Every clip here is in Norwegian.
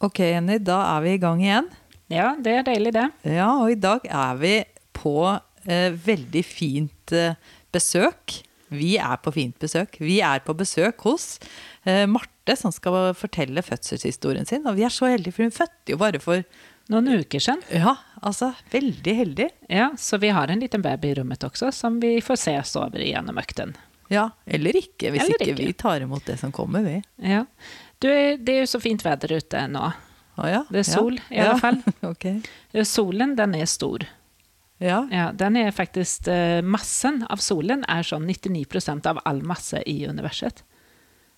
Ok, Jenny, da er vi i gang igjen. Ja, det er deilig, det. Ja, og i dag er vi på eh, veldig fint eh, besøk. Vi er på fint besøk. Vi er på besøk hos eh, Marte, som skal fortelle fødselshistorien sin. Og vi er så heldige, for hun fødte jo bare for Noen uker siden. Ja, altså veldig heldig. Ja, så vi har en liten baby i rommet også, som vi får se oss over gjennom økten. Ja, eller ikke, hvis Eller ikke, ikke. vi tar imot det som kommer, vi. Ja. Du, det er jo så fint vær ute nå. Oh, ja. Det er ja. sol, i alle fall. okay. Solen, den er stor. Ja. Ja, den er faktisk, eh, massen av solen er sånn 99% av all masse i universet.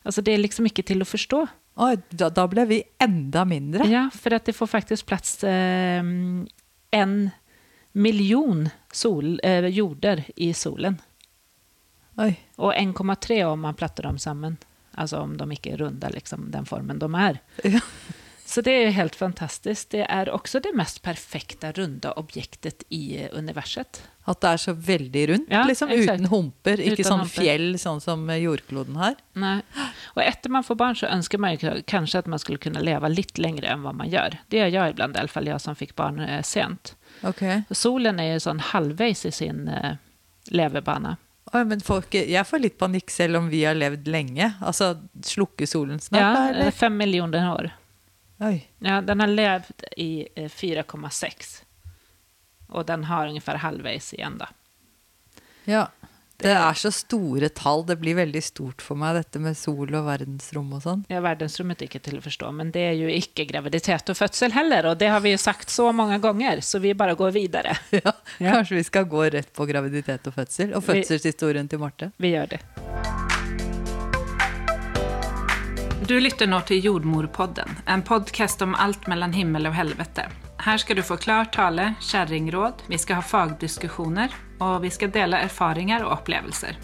Altså, det er liksom ikke til å forstå. Oh, da, da ble vi enda mindre. Ja, for at det får faktisk plass eh, en million sol, eh, jorder i solen. Oi. Og 1,3 om man platter dem sammen. Altså om de ikke er runde, liksom, den formen de er. Ja. Så det er helt fantastisk. Det er også det mest perfekte runde objektet i eh, universet. At det er så veldig rundt, Ja, liksom, uten humper. Ikke Uten sånn humper. fjell, sånn som jordkloden har. Nei. Og etter man får barn så ønsker man jo kanskje at man skulle kunne leve litt lenger enn hva man gjør. Det gjør jeg iblant, i alle fall jeg som fikk barn eh, sent. Okay. Solen er jo sånn halvveis i sin eh, levebane. Oi, men folk, jeg får litt panikk selv om vi har levd lenge. Altså, Slukker solen snart, Ja, eh, fem millioner år. Oi. Ja, den har levd i eh, 4,6. Og den har omtrent halvveis igjen, da. Ja. Det er så store tall. Det blir veldig stort for meg, dette med sol og verdensrom og sånn. Ja, verdensrommet er ikke til å forstå, men det er jo ikke graviditet og fødsel heller, og det har vi jo sagt så mange ganger, så vi bare går videre. Ja, Ja. Kanskje vi skal gå rett på graviditet og fødsel? Og fødselshistorien til Marte? Vi gjør det. Du lytter nå til Jordmorpodden, en podcast om alt mellom himmel og helvete. Her skal du få klar tale, kjerringråd, vi skal ha fagdiskusjoner, og vi skal dele erfaringer og opplevelser.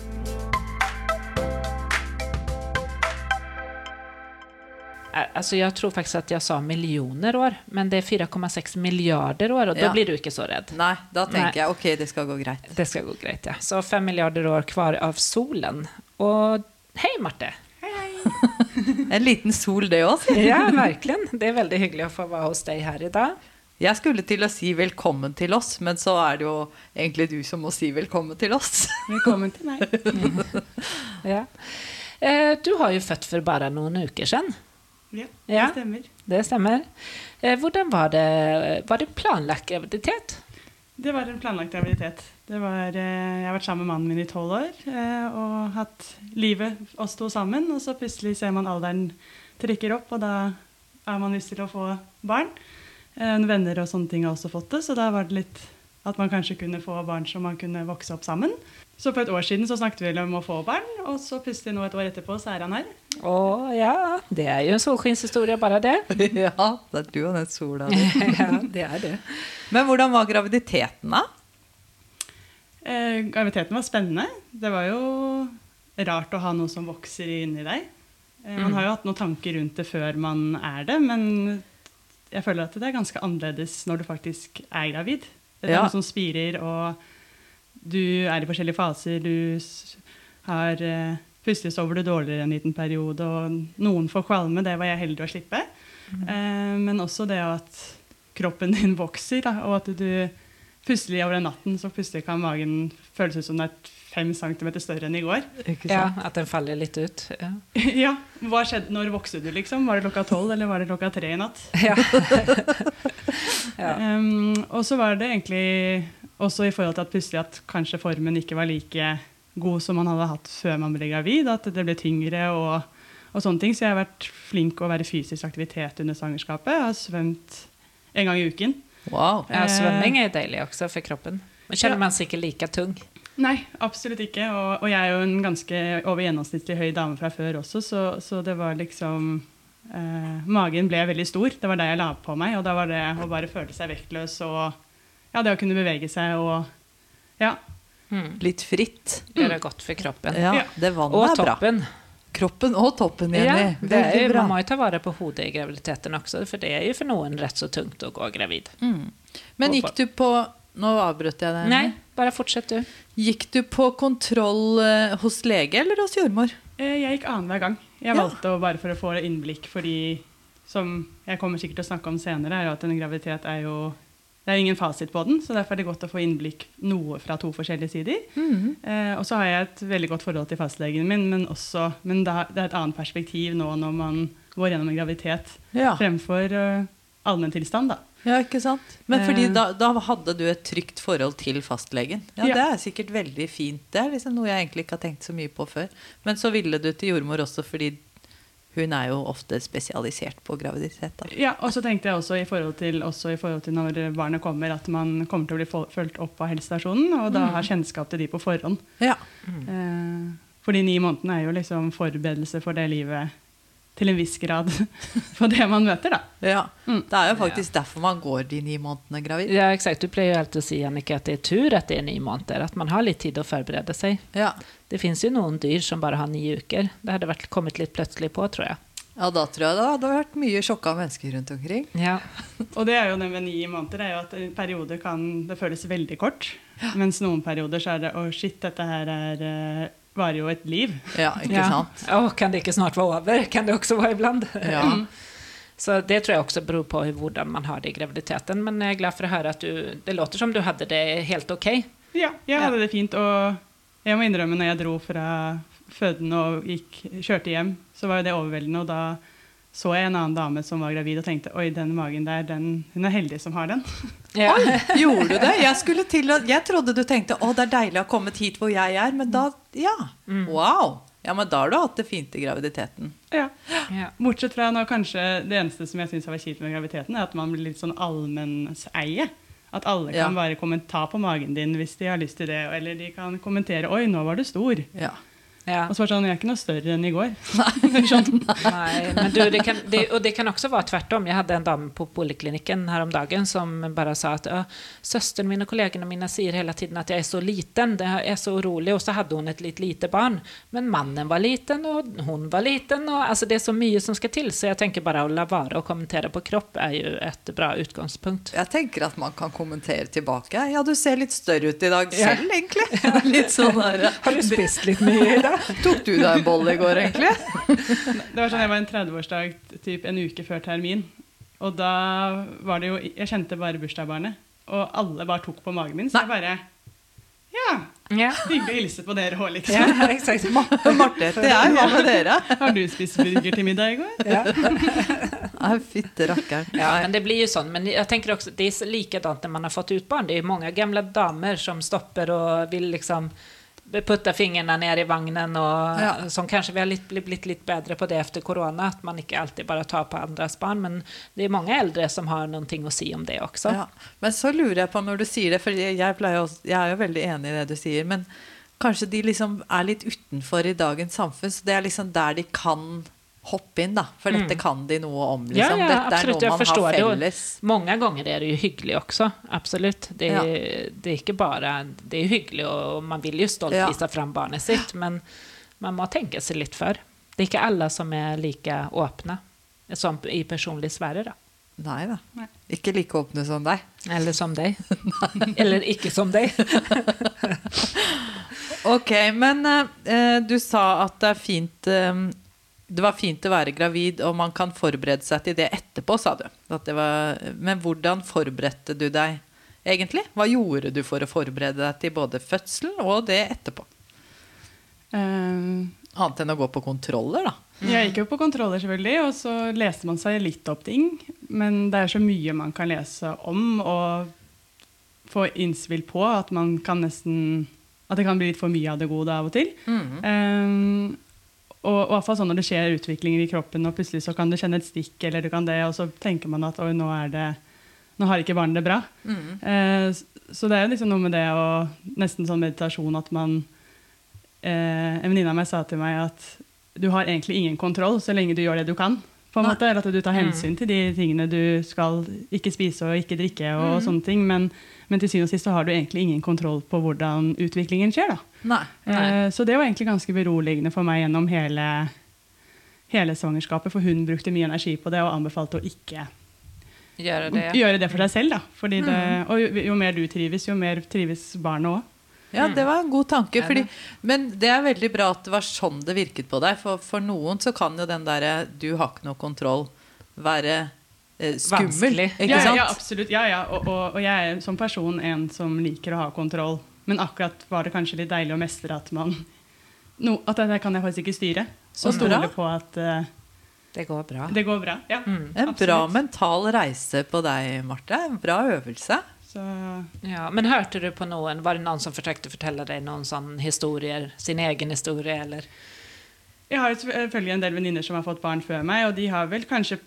Eh, Altså, jeg tror faktisk at jeg sa millioner år, men det er 4,6 milliarder år, og da blir du ikke så redd. Nei, da tenker Nei. jeg ok, det skal gå greit. Det skal gå greit, ja. Så fem milliarder år kvar av solen. Og hei, Marte! Hei! En liten sol, det òg. Ja, virkelig. Det er veldig hyggelig å få være hos deg her i dag. Jeg skulle til å si velkommen til oss, men så er det jo egentlig du som må si velkommen til oss. Velkommen til meg. Ja. Eh, Du har jo født for bare noen uker siden. Ja, Ja. det stemmer. Det stemmer. Eh, Hvordan var det Var det planlagt graviditet? Det var en planlagt graviditet. Det var, eh, jeg har vært sammen med mannen min i tolv år og hatt livet oss to sammen. Og så plutselig ser man alderen trykker opp, og da er man lyst til å få barn. Eh, Venner og sånne ting har også fått det, så da var det litt at man kanskje kunne få barn som man kunne vokse opp sammen. Så for et år siden så snakket vi om å få barn, og så plutselig nå et år etterpå så er han her. Å ja, det er jo en solskinnshistorie, bare det. ja, det er du og den sola di. ja, det er det. Men hvordan var graviditeten, da? Eh, graviditeten var spennende. Det var jo rart å ha noe som vokser inni deg. Eh, man Mm. har jo hatt noen tanker rundt det før man er det, men jeg føler at det er ganske annerledes når du faktisk er gravid. Det er Ja. noe som spirer, og du er i forskjellige faser. Du har uh, Plutselig sover du dårligere en liten periode, og noen får kvalme. Det var jeg heldig å slippe. Eh, men også det at kroppen din vokser, da, og at du plutselig over natten så plutselig kan magen føles ut som det er fem centimeter større enn i går. Ikke Ja, at den faller litt ut. Ja. ja, hva skjedde? Når vokste du, liksom? Var det klokka tolv, eller var det klokka tre i natt? Ja. ja. Um, og så var det egentlig også i forhold til at plutselig at kanskje formen ikke var like god som man hadde hatt før man ble gravid, at det ble tyngre og, og sånne ting. Så jeg har vært flink å være fysisk aktivitet under svangerskapet. Jeg har svømt en gang i uken. Wow. Ja, svømming er deilig også for kroppen. Men kjenner Ja. man seg ikke like tung? Nei, absolutt ikke. Og, og jeg er jo en ganske over gjennomsnittlig høy dame fra før også, så, så det var liksom eh, Magen ble veldig stor. Det var det jeg la på meg, og da var det å bare føle seg vektløs og ja, det å kunne bevege seg og Ja. Mm. Litt fritt. Gjøre godt for kroppen. Ja, det vannet Og er bra. toppen. Kroppen og toppen, Ja, det er jo, man må jo ta vare på hodet i graviditeten også, for det er jo for noen rett så tungt å gå gravid. Mm. Men gikk du på Nå avbrøt jeg deg. Nei, bare fortsett du. Gikk du på kontroll eh, hos lege eller hos jordmor? Eh, Jeg gikk annenhver gang. Jeg Ja. valgte å bare for å få innblikk, fordi som jeg kommer sikkert til å snakke om senere, er jo at en graviditet er jo Det er ingen fasit på den, så derfor er det godt å få innblikk noe fra to forskjellige sider. Mhm. Eh, og så har jeg et veldig godt forhold til fastlegen min, men, også, men det, det er et annet perspektiv nå når man går gjennom en graviditet, Ja. fremfor uh, allmenntilstand, da. Ja, ikke sant? Men fordi Eh. da, da hadde du et trygt forhold til fastlegen. Ja, Ja. Det er sikkert veldig fint. Det er liksom noe jeg egentlig ikke har tenkt så mye på før. Men så ville du til jordmor også fordi hun er jo ofte spesialisert på graviditet. Da. Ja, og så tenkte jeg også i til, også i forhold til når barnet kommer, at man kommer til å bli fulgt opp av helsestasjonen, og da har kjennskap til de på forhånd. Ja. Eh, for de ni månedene er jo liksom forberedelse for det livet til en viss grad på det man møter, da. ja. Mm. Det er jo faktisk derfor man går de ni månedene gravid. Ja, exakt. Du pleier jo alltid å si Annika, at det er tur at det er ni måneder. At man har litt tid å forberede seg. Ja. Det fins jo noen dyr som bare har ni uker. Det hadde vært kommet litt plutselig på, tror jeg. ja, da tror jeg det hadde vært mye sjokka mennesker rundt omkring. Ja. Og det er jo det med ni måneder, er jo at en periode kan det føles veldig kort. Mens noen perioder så er det å shit, dette her er, eh, varer jo et liv. Ja, ikke ja. sant? Å, kan det ikke snart være over? Kan det også være iblant? Ja. Så det tror jeg også beror på hvordan man har det i graviditeten. Men jeg er glad for å høre at du Det låter som du hadde det helt ok. Ja, jeg hadde det fint. Og jeg må innrømme, når jeg dro fra føden og gikk, kjørte hjem, så var jo det overveldende. Og da så jeg en annen dame som var gravid, og tenkte oi, den magen der, den, hun er heldig som har den. Ja. Gjorde du det? Jeg, til å, jeg trodde du tenkte å, det er deilig å ha kommet hit hvor jeg er. Men da Ja. Wow. Ja, men da har du hatt det fint i graviditeten. Ja. Ja. Bortsett fra nå kanskje det eneste som jeg syns har vært kjipt med graviditeten, er at man blir litt sånn allmennseie. At alle kan Ja. bare ta på magen din hvis de har lyst til det. Eller de kan kommentere 'oi, nå var du stor'. Ja. Ja. Og så var det sånn 'jeg er ikke noe større enn i går'. sånn. Nei, men du, det kan, det, og det kan også være tvert om. Jeg hadde en dame på poliklinikken her om dagen som bare sa at søsteren min og kollegene mine sier hele tiden at jeg er så liten, det er så urolig. Og så hadde hun et litt lite barn. Men mannen var liten, og hun var liten. Og, altså, det er så mye som skal til, så jeg tenker bare å la være å kommentere på kropp er jo et bra utgangspunkt. Jeg tenker at man kan kommentere tilbake. Ja, du ser litt større ut i dag Ja. selv, egentlig. Litt sånn der, Har du spist litt mye i dag? Tok du deg en bolle i går, egentlig? Det var sånn, Jeg var en 30-årsdag typ en uke før termin. Og da var det jo Jeg kjente bare bursdagsbarnet. Og alle bare tok på magen min. Så jeg bare Ja, Ja. hyggelig å hilse på dere òg, liksom. ja, exakt. Marte heter jeg. Hva med dere? Har du spist burger til middag i går? Ja. Nei, Fytte rakkeren. Ja, men det blir ju sånn. Men jag tänker också, det är likadant när man har fått ut barn. Det är många gamla damer som stopper och vill liksom putta fingrene ned i vagnen och Ja. som kanske vi har litt, blivit, lite bättre på det efter corona, att man inte alltid bara tar på andras barn. Men det er mange eldre som har noe å si om det også. Ja. Men så lurer jeg på når du sier det, for jeg, pleier også, jeg er jo veldig enig i det du sier, men kanskje de liksom er litt utenfor i dagens samfunn, så det er liksom der de kan hoppe inn, da. For dette kan de noe om, Liksom. Ja, ja, dette absolut. er Jag noe man har har det. Felles. många gånger är det jo hyggelig også. Absolutt. Det ja. det er ikke bare Det er hyggelig, og man vil jo stolt Ja. visa fram barnet sitt. Men man må tenke seg litt for. Det er ikke alle som er like åpne som i personlig sfære, da. Nei da. Nei. Ikke like åpne som deg. Eller som deg. Eller ikke som deg. Ok, men uh, du sa at det er fint eh, Det var fint å være gravid, og man kan forberede seg til det etterpå, sa du. At det var, men hvordan forberedte du deg egentlig? Hva gjorde du for å forberede deg til både fødselen og det etterpå? Um, Annet enn å gå på kontroller, da. Jeg gikk jo på kontroller, selvfølgelig, og så leste man seg litt opp ting. Men det er så mye man kan lese om og få innspill på at man kan nesten At det kan bli litt for mye av det gode av og til. Eh, og i hvert fall sånn når det skjer utviklinger i kroppen, og plutselig så kan du kjenne et stikk, eller du kan det, og så tenker man at oi, nå er det nå har ikke barnet det bra. Eh, så det er jo liksom noe med det og Nesten sånn meditasjon at man eh, En venninne av meg sa til meg at du har egentlig ingen kontroll så lenge du gjør det du kan. På en Nei. måte, eller at du tar hensyn til de tingene du skal ikke spise og ikke drikke. og sånne ting, men, men til syvende og sist så har du egentlig ingen kontroll på hvordan utviklingen skjer. da. Nei. Eh, så det var egentlig ganske beroligende for meg gjennom hele, hele svangerskapet, for hun brukte mye energi på det og anbefalte å ikke gjøre det. gjøre det for seg selv. da. Det, og jo, jo mer du trives, jo mer trives barnet òg. Ja, det var en god tanke. Fordi, men det er veldig bra at det var sånn det virket på deg. For, for noen så kan jo den derre 'du har ikke noe kontroll', være skummel. Vanskelig. Ikke ja, sant? Ja, absolutt. Ja, ja. Og, og, og jeg er som person en som liker å ha kontroll. Men akkurat var det kanskje litt deilig å mestre at man no, At dette kan jeg faktisk ikke styre. Så Og stole bra. på at uh, Det går bra. det går bra. Ja, Mm. En absolutt. bra mental reise på deg, Marte. En bra øvelse. Så Ja, men hørte du på noen, var det noen som forsøkte fortelle deg noen sånne historier, sin egen historie, eller? Jeg har jo selvfølgelig en del venninner som har fått barn før meg, og de har vel kanskje eh,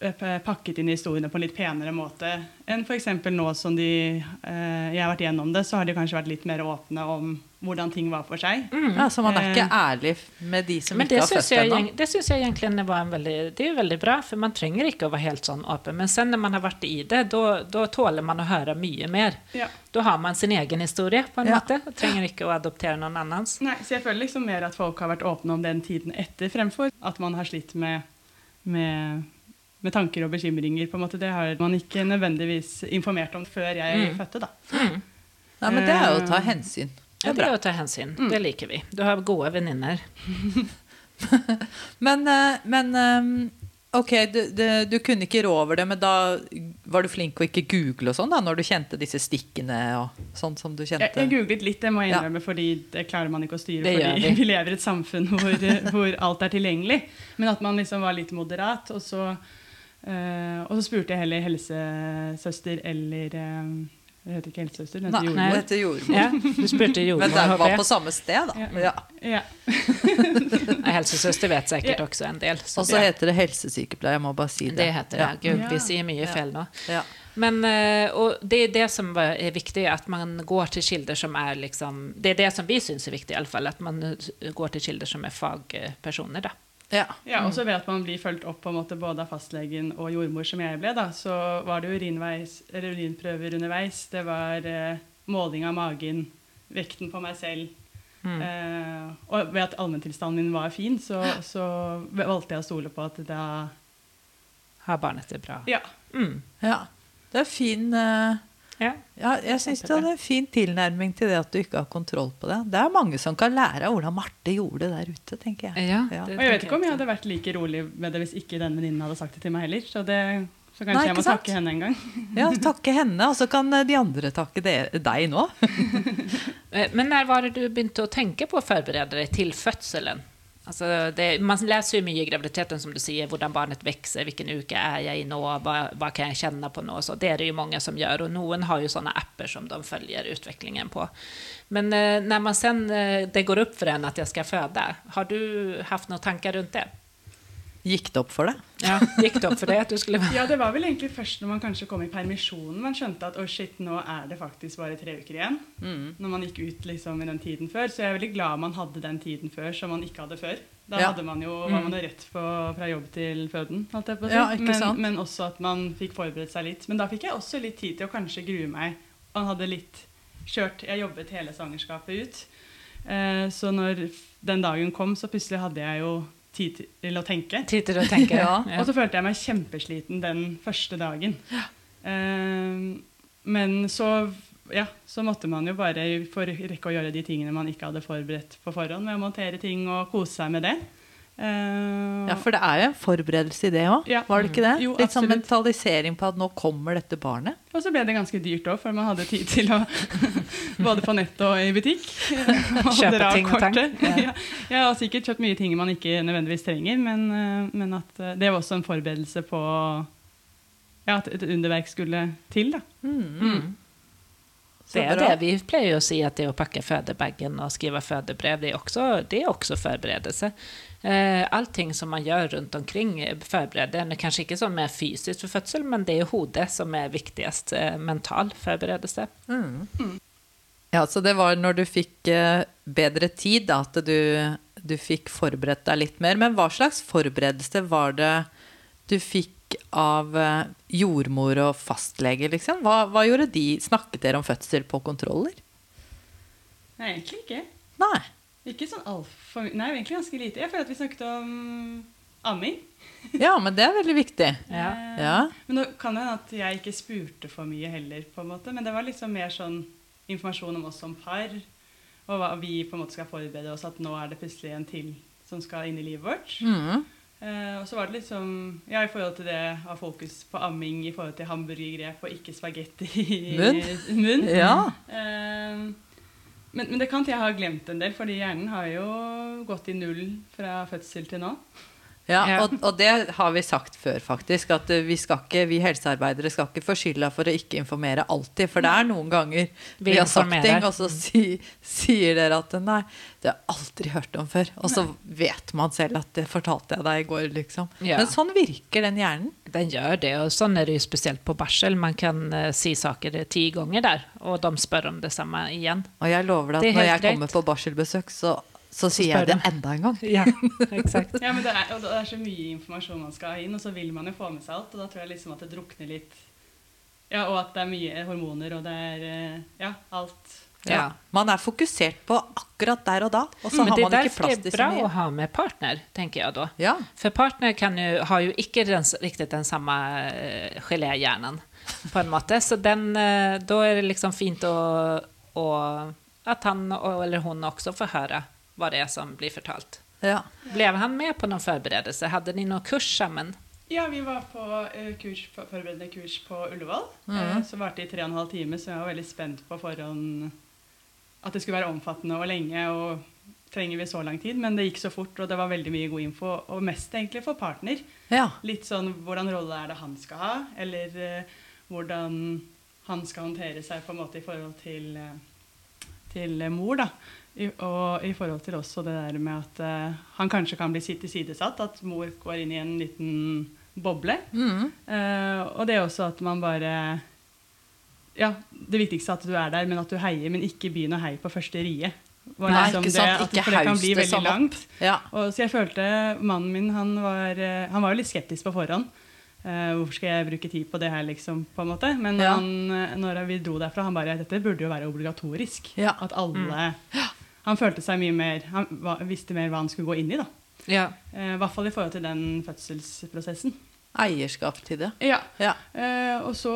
pakket inn historiene på en litt penere måte enn f.eks. nå som de eh, Jeg har vært gjennom det, så har de kanskje vært litt mer åpne om hvordan ting var for seg. Ja, så man er ikke Eh. ærlig med de som Men ikke har syns født ennå. det synes jeg egentlig var en veldig, det er veldig bra, for man trenger ikke å være helt sånn åpen. Men sen når man har vært i det, da tåler man å høre mye mer. Ja. Da har man sin egen historie, på en Ja. måte, og trenger ikke å adoptere noen annens. Nei, så jeg føler liksom mer at folk har vært åpne om den tiden etter, fremfor at man har slitt med, med, med tanker og bekymringer. på en måte. Det har man ikke nødvendigvis informert om før jeg Mm. fødte, da. Ja, men det er jo å ta hensyn. Det Ja, er det bra. er å ta hensyn. Det liker vi. Du har gode venninner. Men, eh, men eh, ok, du, du, du kunne ikke rå over det, men da var du flink å ikke google og sånn da, når du kjente disse stikkene og sånn som du kjente? jeg googlet litt, det må jeg Ja. innrømme, fordi det klarer man ikke å styre. Det fordi vi. vi. lever i et samfunn hvor, hvor alt er tilgjengelig. Men at man liksom var litt moderat. Og så, eh, og så spurte jeg heller helsesøster eller eh, Det heter ikke helsesøster, det Nei, heter det jordmor. heter jordmor. Ja, du spurte Men jordmor, det var på samme sted, da. Ja. Ja. Ja. Nei, Helsesøster vet sikkert Ja. også en del. Og så det, heter det helsesykepleier, jeg må bare si det. det heter det. Gud, vi sier mye Ja. feil nå. Ja. Men eh, og det er det som er viktig, at man går til kilder som er liksom Det er det som vi syns er viktig, i alle fall. At man går til kilder som er fagpersoner, da. Ja. Ja, og så ved at man blir fulgt opp på en måte både av fastlegen og jordmor, som jeg ble, da, så var det urinveis, urinprøver underveis. Det var eh, måling av magen, vekten på meg selv. Mm. Eh, og ved at allmenntilstanden min var fin, så, så valgte jeg å stole på at da Har barnet det bra? Ja. Mm. ja. Det er fin eh, Ja. Ja, jeg syns det er en fin tilnærming til det at du ikke har kontroll på det. Det er mange som kan lære av hvordan Marte gjorde det der ute, tenker jeg. ja Ja. Og jeg vet ikke om jeg hadde vært like rolig med det hvis ikke den venninnen hadde sagt det til meg heller. Så, det, så kanskje Nei, jeg må sant? takke henne en gang. Ja, takke henne, og så kan de andre takke det, deg nå. Eh, Men når var det du begynte å tenke på å forberede deg til fødselen? Altså det, man leser jo mye i graviditeten, som du sier, hvordan barnet vokser, hvilken uke er jeg i nå, hva, hva kan jeg kjenne på nå? Så det er det jo mange som gjør, og noen har jo sånne apper som de følger utviklingen på. Men eh, når man sen, eh, det går opp for en at jeg skal føde, har du hatt noen tanker rundt det? Gikk det opp for deg? Ja, Gikk det opp for deg at du skulle være Ja, det var vel egentlig først når man kanskje kom i permisjonen man skjønte at å shit, nå er det faktisk bare tre uker igjen. Når man gikk ut liksom i den tiden før. Så jeg er veldig glad man hadde den tiden før som man ikke hadde før. Da Ja. hadde man jo, var man jo rett på, fra jobb til føden, holdt jeg på å si. Ja, men, men også at man fikk forberedt seg litt. Men da fikk jeg også litt tid til å kanskje grue meg. Man hadde litt kjørt Jeg jobbet hele svangerskapet ut. Eh, så når den dagen kom, så plutselig hadde jeg jo tid til å tenke. tid til å tenke? Ja, Og så følte jeg meg kjempesliten den første dagen. Uh, men så, ja, så måtte man jo bare rekke å gjøre de tingene man ikke hadde forberedt på forhånd, med å montere ting og kose seg med det. Eh, Ja, for det er jo en forberedelse i det òg, Ja. var det ikke det? Jo, Litt sånn mentalisering på at nå kommer dette barnet. Og så ble det ganske dyrt òg, for man hadde tid til å både på nett og i butikk. Og Kjøpe dra ting og tang. Ja. Jeg har sikkert kjøpt mye ting man ikke nødvendigvis trenger, men, eh, men at eh, det var også en forberedelse på ja, at et underverk skulle til. da. Mm. Mm. Det er det. Vi pleier å si at det å pakke fødebagen og skrive fødebrev, det er også, det er også forberedelse. Eh, allting som man gjør rundt omkring er forbereder. Det er kanskje ikke sånn mer fysisk for fødsel, men det er hodet som er viktigst. Eh, mental forberedelse. Ja, så det var når du fikk eh, bedre tid, da, at du, du fikk forberedt deg litt mer. Men hva slags forberedelse var det du fikk av eh, jordmor og fastlege, liksom? Hva, hva gjorde de? Snakket dere om fødsel på kontroller? Nei, egentlig ikke. Nei. Ikke sånn altfor Nei, egentlig ganske lite. Jeg føler at vi snakket om amming. Ja, men det er veldig viktig. Ja. Eh, Ja. Men nå kan det hende at jeg ikke spurte for mye heller, på en måte. Men det var liksom mer sånn informasjon om oss som par, og hva vi på en måte skal forberede oss at nå er det plutselig en til som skal inn i livet vårt. Mm. Eh, og så var det liksom Ja, i forhold til det å ha fokus på amming i forhold til hamburgergrep og ikke spagetti i Munn? munn. Ja. Eh, men, men det kan jeg har glemt en del, fordi hjernen har jo gått i null fra fødsel til nå. Ja, og, og det har vi sagt før, faktisk. At eh, vi, skal ikke, vi helsearbeidere skal ikke få skylda for å ikke informere alltid. For det er noen ganger vi, Vi har sagt ting, og så si, sier dere at nei, det har jeg aldri hørt om før. Og så vet man selv at det fortalte jeg deg i går, liksom. Ja. Men sånn virker den hjernen. Den gjør det, og sånn er det jo spesielt på barsel. Man kan uh, si saker ti ganger der, og de spør om det samme igjen. Og jeg lover deg at når jeg jeg kommer på barselbesøk, så, så sier jeg det enda en gang. Ja, exakt. Ja, men det er, og det er så mye informasjon man skal ha inn, og så vil man jo få med seg alt. Og da tror jeg liksom at det drukner litt. Ja, og at det er mye hormoner, og det er eh, Ja, alt. Ja. Man er fokusert på akkurat der og da, og så mm, har man ikke plass til så mye. Men det er bra å ha med partner, tenker jeg da. Ja. For partner kan jo, har jo ikke den, riktig den samme uh, geléhjernen, på en måte. Så den, uh, da er det liksom fint å, å at han og, eller hun også får høre hva det er som blir fortalt. Ja. Ble han med på noen forberedelse? Hadde de noen kurs sammen? Ja, vi var på eh, kurs, forberedende kurs på Ullevål. Mm. eh, som varte i tre og en halv time, så jeg var veldig spent på forhånd at det skulle være omfattende og lenge. og trenger vi så lang tid, Men det gikk så fort, og det var veldig mye god info. Og mest egentlig for partner. ja. Litt sånn hvordan rolle er det han skal ha, eller eh, hvordan han skal håndtere seg på en måte i forhold til, eh, til mor. da. I, og i forhold til også det der med at uh, han kanskje kan bli tilsidesatt, at mor går inn i en liten boble. Mm. Uh, og det er også at man bare Ja, det viktigste er at du er der, men at du heier, men ikke begynn å heie på første rie. Var Nei, liksom ikke sant? at- Ikke for det kan bli veldig sånn langt. ja. Og så jeg følte mannen min han var, eh, han var jo litt skeptisk på forhånd. Uh, hvorfor skal jeg bruke tid på det her, liksom, på en måte? Men Ja. han, når vi dro derfra, han bare Dette burde jo være obligatorisk. Ja. At alle Han følte seg mye mer Han visste mer hva han skulle gå inn i, da. Ja. Eh, I hvert fall i forhold til den fødselsprosessen. Eierskap til det. Ja. Ja. Eh, og så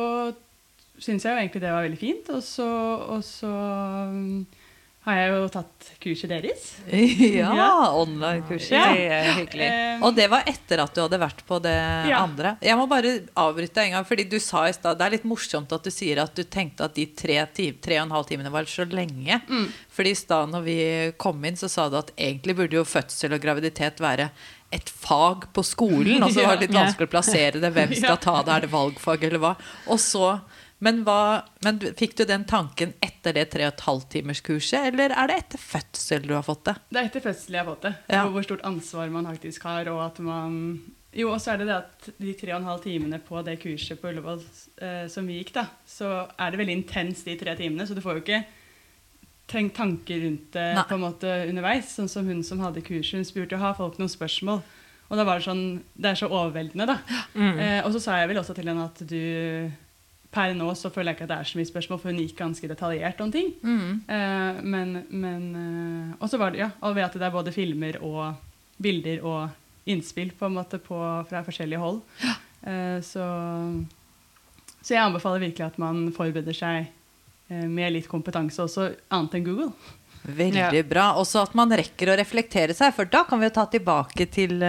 syns jeg jo egentlig det var veldig fint. Og så, og så mm, har jeg jo tatt kurset deres. Ja, Ja. online-kurset. Det er hyggelig. Eh, Og det var etter at du hadde vært på det Ja. andre. Jeg må bare avbryte deg en gang, fordi du sa i stad Det er litt morsomt at du sier at du tenkte at de tre, tre og en halv timene var så lenge. Mm. Fordi i stad når vi kom inn, så sa du at egentlig burde jo fødsel og graviditet være et fag på skolen. Og så var det litt vanskelig å plassere det. Hvem skal ta det? Er det valgfag, eller hva? Og så men, hva, men fikk du den tanken etter det tre og et halvt timers kurset, eller er det etter fødsel du har fått det? Det er etter fødsel jeg har fått det. Ja. Hvor stort ansvar man faktisk har. Og at man Jo, og så er det det at de tre og en halv timene på det kurset på Ullevål eh, som vi gikk, da, så er det veldig intenst de tre timene. Så du får jo ikke tenkt tanker rundt det Nei. på en måte underveis. Sånn som hun som hadde kurset, hun spurte har folk noen spørsmål. Og da var det sånn Det er så overveldende, da. Mm. Eh, og så sa jeg vel også til henne at du Per nå så føler jeg ikke at det er så mye spørsmål, for hun gikk ganske detaljert om ting. Eh, men men uh, Og så var det ja, og ved at det er både filmer og bilder og innspill på en måte på, fra forskjellige hold. Uh, så, så jeg anbefaler virkelig at man forbereder seg med litt kompetanse også, annet enn Google. Veldig Ja. bra. Også at man rekker å reflektere seg, for da kan vi jo ta tilbake til,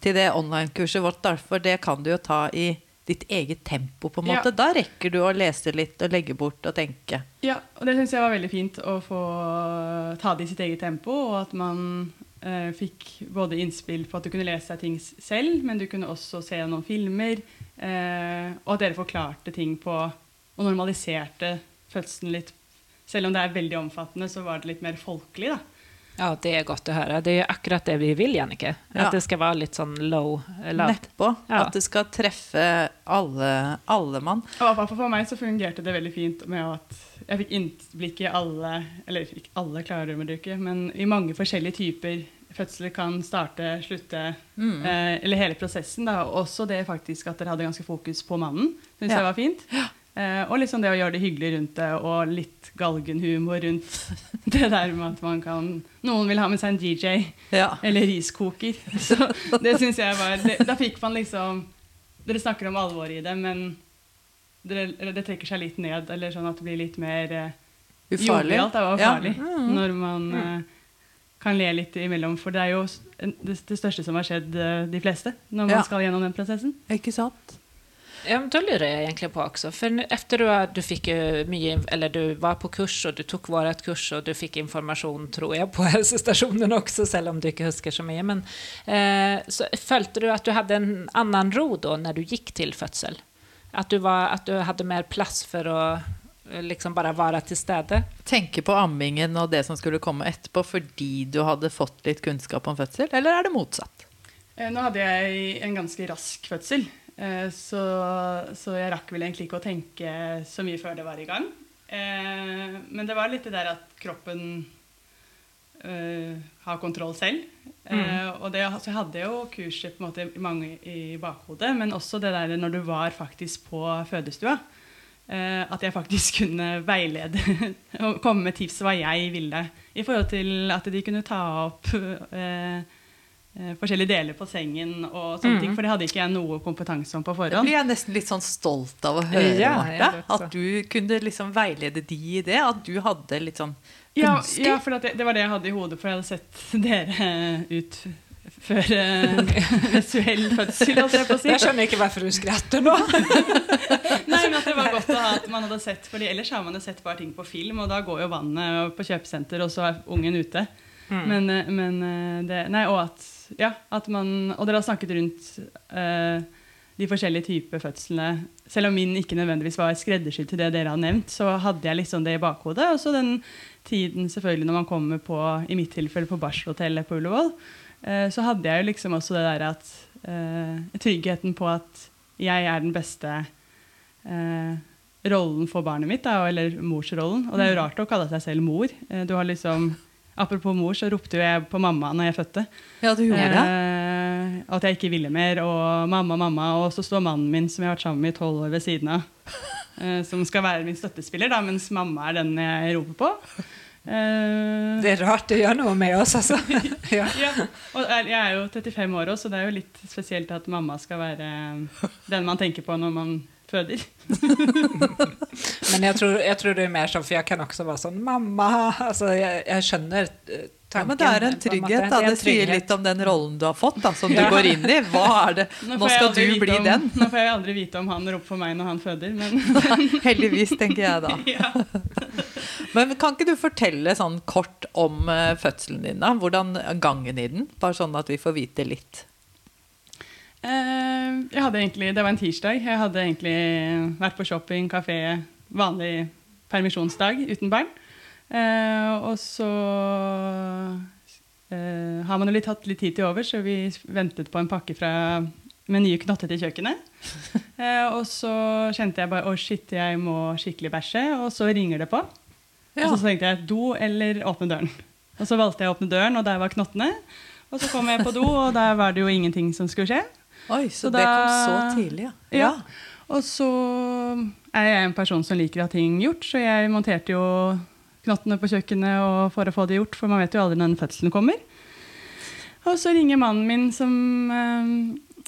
til det online-kurset vårt. For det kan du jo ta i ditt eget tempo, på en Ja. måte. Da rekker du å lese litt og legge bort og tenke. Ja, og det syns jeg var veldig fint å få ta det i sitt eget tempo, og at man eh, fikk både innspill på at du kunne lese deg ting selv, men du kunne også se noen filmer, eh, og at dere forklarte ting på og normaliserte fødselen litt. Selv om det er veldig omfattende, så var det litt mer folkelig, da. Ja, det er godt å høre. Det er jo akkurat det vi vil, Jannike. Ja. At det skal være litt sånn low lavt. Nedpå. Ja. At det skal treffe alle, alle mann. Og for meg så fungerte det veldig fint med at jeg fikk innblikk i alle, eller ikke alle klarrømmedykker, men i mange forskjellige typer fødsler kan starte, slutte, Mm. eh, eller hele prosessen. Da. Også det faktisk at dere hadde ganske fokus på mannen, syns Ja. jeg var fint. Eh, og liksom det å gjøre det hyggelig rundt det, og litt galgenhumor rundt det der med at man kan Noen vil ha med seg en DJ Ja. eller riskoker. Så det syns jeg var det, Da fikk man liksom Dere snakker om alvoret i det, men det, det trekker seg litt ned, eller sånn at det blir litt mer eh, Ufarlig. Jobbig, det var og Ja. farlig. Mm. Når man eh, kan le litt imellom. For det er jo det, det største som har skjedd eh, de fleste når man Ja. skal gjennom den prosessen. Ikke sant? Ja, men då lurer jeg egentlig på også. For etter efter du, du fikk mye eller du var på kurs og du tok vårt kurs og du fikk informasjon, tror jeg, på helsestasjonen også, selv om du ikke husker så mye. Men eh, så følte du at du hadde en annen ro da, når du gikk til fødsel? At du, var, at du hadde mer plass for å eh, liksom bare være til stede? Tenke på ammingen og det som skulle komme etterpå fordi du hadde fått litt kunnskap om fødsel, eller er det motsatt? Eh, Nå hadde jeg en ganske rask fødsel, eh, så, så jeg rakk vel egentlig ikke å tenke så mye før det var i gang. Eh, Men det var litt det der at kroppen eh, har kontroll selv. Eh, og det, så jeg hadde jo kurset på en måte mange i bakhodet, men også det der når du var faktisk på fødestua. eh, at jeg faktisk kunne veilede og komme med tips hva jeg ville. I forhold til at de kunne ta opp eh, eh, forskjellige deler på sengen og sånne ting. For det hadde ikke jeg noe kompetanse om på forhånd. Det blir jeg nesten litt sånn stolt av å høre, Ja, Marte. At du kunne liksom veilede de i det. At du hadde litt sånn Ja, ja for at det, det var det jeg hadde i hodet, for jeg hadde sett dere ut før uh, visuell fødsel, holdt jeg på å si. Jeg skjønner ikke hvorfor du skrattar nå. Nei, men at det var godt å ha at man hadde sett, fordi ellers har man jo sett bare ting på film, og da går jo vannet på kjøpesenter, og så er ungen ute. Men, eh, men eh, det Nei, og at Ja, at man Og dere har snakket rundt uh, de forskjellige typer fødslene. Selv om min ikke nødvendigvis var skreddersydd til det dere har nevnt, så hadde jeg liksom det i bakhodet. Og så den tiden selvfølgelig når man kommer på, i mitt tilfelle, på barselhotellet på Ullevål, uh, så hadde jeg jo liksom også det der at uh, Tryggheten på at jeg er den beste rollen for barnet mitt, da, eller morsrollen. Og det er jo rart å kalle seg selv mor. Du har liksom Apropos mor, så ropte jeg på mamma når jeg fødte. Ja, du gjorde det? Eh, at jeg ikke ville mer, og mamma, mamma. Og så står mannen min, som jeg har vært sammen med i tolv år, ved siden av. eh, som skal være min støttespiller, da, mens mamma er den jeg roper på. Eh, Det er rart, det gjør noe med oss altså. ja. ja, og jeg er jo 35 år også, så det er jo litt spesielt at mamma skal være den man tenker på når man føder. Men jeg tror, jeg tror det er mer sånn, for jeg kan også være sånn mamma, Altså, jeg, jeg skjønner tanken. Ja, tanken. men det er en trygghet. Da. Det sier litt om den rollen du har fått, da, som du Ja. går inn i. Hva er det? Nå nå skal du bli om, den. Nå får jeg aldri vite om han roper for meg når han føder, men Heldigvis, tenker jeg da. ja. Men kan ikke du fortelle sånn kort om eh, fødselen din, da? Hvordan gangen i den? Bare sånn at vi får vite litt. Eh, egentlig, Det var en tirsdag. Jeg hadde egentlig vært på shopping, kafé, vanlig permisjonsdag uten barn. Eh, og så eh, har man jo litt hatt litt tid til over, så vi ventet på en pakke fra med nye knotter til kjøkkenet. Eh, og så kjente jeg bare å shit, jeg må skikkelig bæsje. Og så ringer det på. Ja. Og så tenkte jeg do eller åpne døren. Og så valgte jeg å åpne døren, og der var knottene. Og så kom jeg på do, og der var det jo ingenting som skulle skje. Oi, så, Så det kom så tidlig, ja. Ja. Og så er jeg en person som liker å ha ting gjort, så jeg monterte jo knottene på kjøkkenet og for å få det gjort, for man vet jo aldri når den fødselen kommer. Og så ringer mannen min som eh,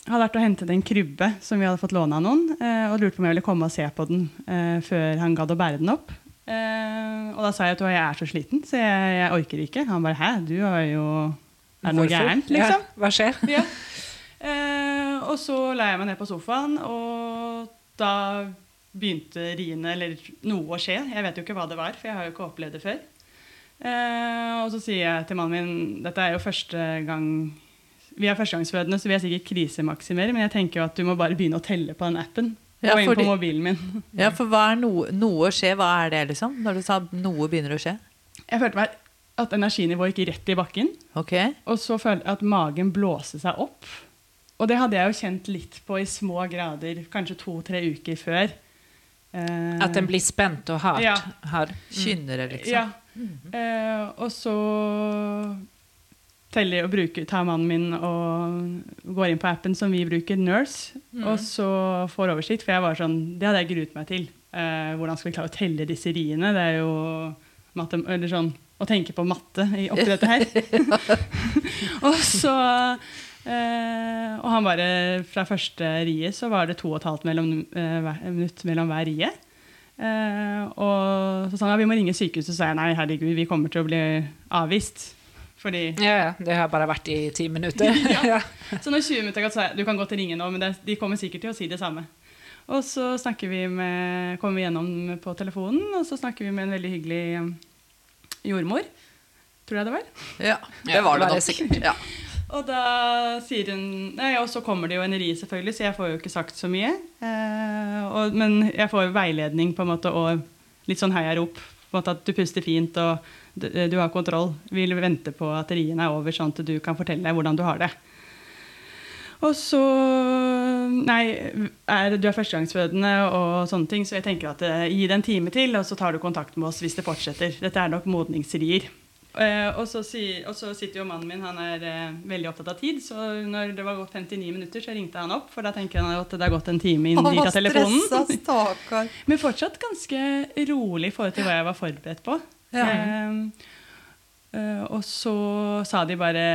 hadde vært og hentet en krybbe som vi hadde fått låne av noen, eh, og lurte på om jeg ville komme og se på den eh, før han gadd å bære den opp. Eh, og da sa jeg at jeg er så sliten, så jeg, jeg orker ikke. Han bare 'hæ, du har jo Er det noe gærent', liksom? Ja, hva skjer? Ja. Og så la jeg meg ned på sofaen, og da begynte riene, eller noe å skje. Jeg vet jo ikke hva det var, for jeg har jo ikke opplevd det før. Eh, og så sier jeg til mannen min dette er jo første gang Vi er førstegangsfødende, så vi er sikkert krisemaksimere, men jeg tenker jo at du må bare begynne å telle på den appen. Ja, Gå inn på mobilen min. Ja, for hva er noe, noe skje? Hva er det, liksom? Når du sa noe begynner å skje? Jeg følte meg at energinivået gikk rett i bakken. Okay. Og så følte jeg at magen blåste seg opp. Og det hadde jeg jo kjent litt på i små grader, kanskje to-tre uker før. Eh, At den blir spent og hard. Ja. hard. Kynnere, det, liksom? Ja. Eh, og så teller og bruker, tar mannen min og går inn på appen som vi bruker, Nurse, og så får oversikt. For jeg var sånn, det hadde jeg gruet meg til. Eh, hvordan skal vi klare å telle disse riene? Det er jo matte, eller sånn, å tenke på matte i- oppi dette her. og så Og han bare Fra første riet så var det to og et halvt mellom, eh, hver- minutt mellom hver rie. Eh, og så sa han ja, vi må ringe sykehuset. Så sa jeg nei, herregud, vi kommer til å bli avvist. Fordi Ja, ja, det har bare vært i ti minutter. Ja. Så når 20 minutter har gått, så jeg du kan godt ringe nå, men det, de kommer sikkert til å si det samme. Og så snakker vi med, kommer vi gjennom på telefonen, og så snakker vi med en veldig hyggelig jordmor. Tror jeg det var. Ja, det var det var det nok. sikkert. Ja. Og da sier hun Nei, og så kommer det jo en ri, selvfølgelig, så jeg får jo ikke sagt så mye. Eh, og, men jeg får jo veiledning på en måte og litt sånn heiarop. At du puster fint og du, du har kontroll. Vi vil vente på at rien er over, sånn at du kan fortelle deg hvordan du har det. Og så Nei, er, du er førstegangsfødende og sånne ting, så jeg tenker at eh, gi det en time til, og så tar du kontakt med oss hvis det fortsetter. Dette er nok modningsrier. Eh, og, så sitter jo mannen min, han er eh, veldig opptatt av tid, så når det var gått 59 minutter, så ringte han opp, for da tenker han at det har gått en time inn dit av telefonen. stressa, stakkar. Men fortsatt ganske rolig i forhold til hva jeg var forberedt på. Ja. Eh, eh, og så sa de bare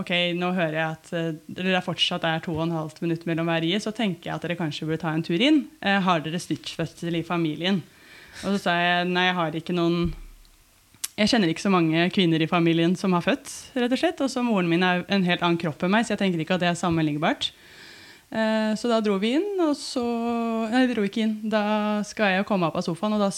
Ok, nå hører jeg at dere det fortsatt er to og en halvt minutt mellom hver rie, så tenker jeg at dere kanskje burde ta en tur inn. Eh, har dere stitchfødsel i familien? Og så sa jeg nei, jeg har ikke noen jeg kjenner ikke så mange kvinner i familien som har født. rett og slett, Og så moren min er en helt annen kropp enn meg, så jeg tenker ikke at det er sammenlignbart. Eh, så da dro vi inn, og så Nei, vi dro ikke inn. Da skal jeg jo komme opp av sofaen, og da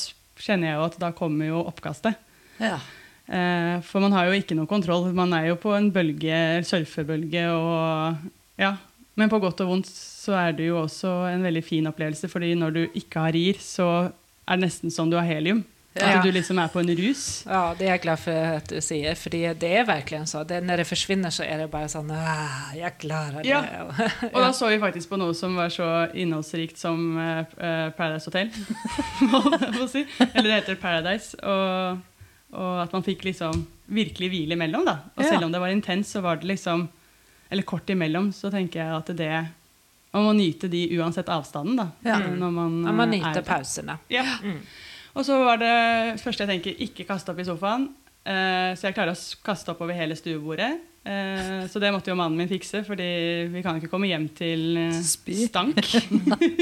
kjenner jeg jo at da kommer jo oppkastet. Ja. Eh, for man har jo ikke noe kontroll. Man er jo på en bølge, surfebølge og Ja. Men på godt og vondt så er det jo også en veldig fin opplevelse, fordi når du ikke har rir, så er det nesten som du har helium. Ja. At du liksom er på en rus. Ja, det er jeg glad for at du sier, for det er virkelig så. Det, når det forsvinner, så er det bare sånn ah, Jeg klarer det. Ja. Og da så vi faktisk på noe som var så innholdsrikt som eh, Paradise Hotel. må si. Eller det heter Paradise. Og, og at man fikk liksom virkelig hvile imellom. da. Og selv om det var intens, så var det liksom Eller kort imellom, så tenker jeg at det Man må nyte de uansett avstanden, da. Ja. Når man, man nyter er- pausene. Ja. Mm. Og så var det første jeg tenker, ikke kaste opp i sofaen. Eh, så jeg klarer å kaste opp over hele stuebordet. Eh, så det måtte jo mannen min fikse, fordi vi kan ikke komme hjem til eh, stank.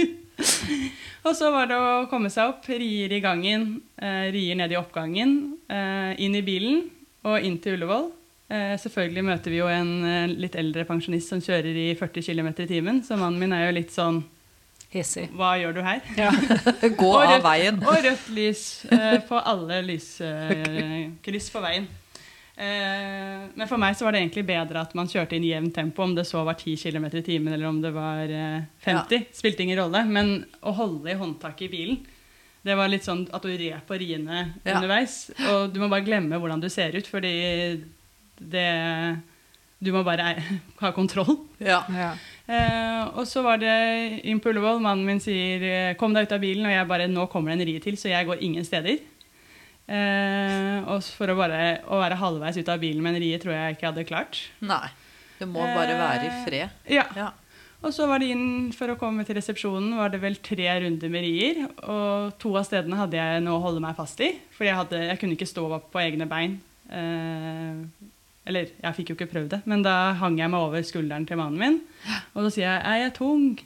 og så var det å komme seg opp, rier i gangen, eh, rier ned i oppgangen, eh, inn i bilen og inn til Ullevål. Eh, selvfølgelig møter vi jo en litt eldre pensjonist som kjører i 40 km i timen, så mannen min er jo litt sånn Hissig. Hva gjør du her? Ja. Gå Og av rødt- veien. Og rødt lys eh, på alle lyskryss på veien. Eh, men for meg så var det egentlig bedre at man kjørte inn i jevnt tempo, om det så var 10 km i timen eller om det var eh, 50. Spilte ingen rolle. Men å holde i håndtaket i bilen, det var litt sånn at du red på riene Ja. underveis. Og du må bare glemme hvordan du ser ut, fordi det Du må bare ha kontroll. Ja. Ja. Eh, og så var det på Ullevål. Mannen min sier eh, 'kom deg ut av bilen', og jeg bare 'nå kommer det en rie til', så jeg går ingen steder. Eh, og for å bare å være halvveis ut av bilen med en rie tror jeg ikke jeg hadde klart. Nei. Du må bare være i fred. Ja. Ja. Og så var det inn for å komme til resepsjonen, var det vel tre runder med rier. Og to av stedene hadde jeg noe å holde meg fast i, for jeg, hadde, jeg kunne ikke stå opp på egne bein. Eh, eller jeg fikk jo ikke prøvd det, men da hang jeg meg over skulderen til mannen min. Og så sier jeg 'er jeg tung'?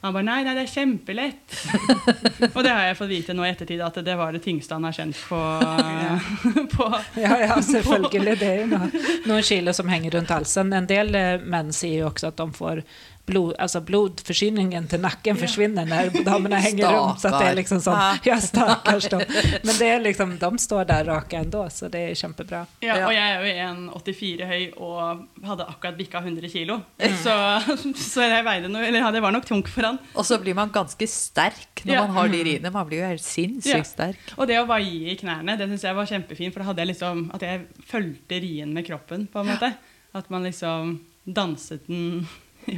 Han bare 'nei, nei, det er kjempelett'. og det har jeg fått vite nå i ettertid, at det var det tyngste han har kjent på, på Ja, ja, selvfølgelig. Det er jo noe, noen kilo som henger rundt halsen. En del eh, menn sier jo også at de får blod, altså blodforsyningen til nakken forsvinner når damene henger rundt. Så det er liksom sånn, ja, stakkars dem. Men det er liksom, de står der rake ändå, så det er kjempebra. Ja, Ja. og jeg er jo 1,84 høy og hadde akkurat bikka 100 kilo. Så, så jeg veide noe, eller det var nok tungt for han. Og så blir man ganske sterk når Ja. man har de riene. Man blir jo helt sinnssykt Ja. sterk. Og det å vaie i knærne, det syns jeg var kjempefint, for da hadde jeg liksom at jeg fulgte rien med kroppen, på en måte. At man liksom danset den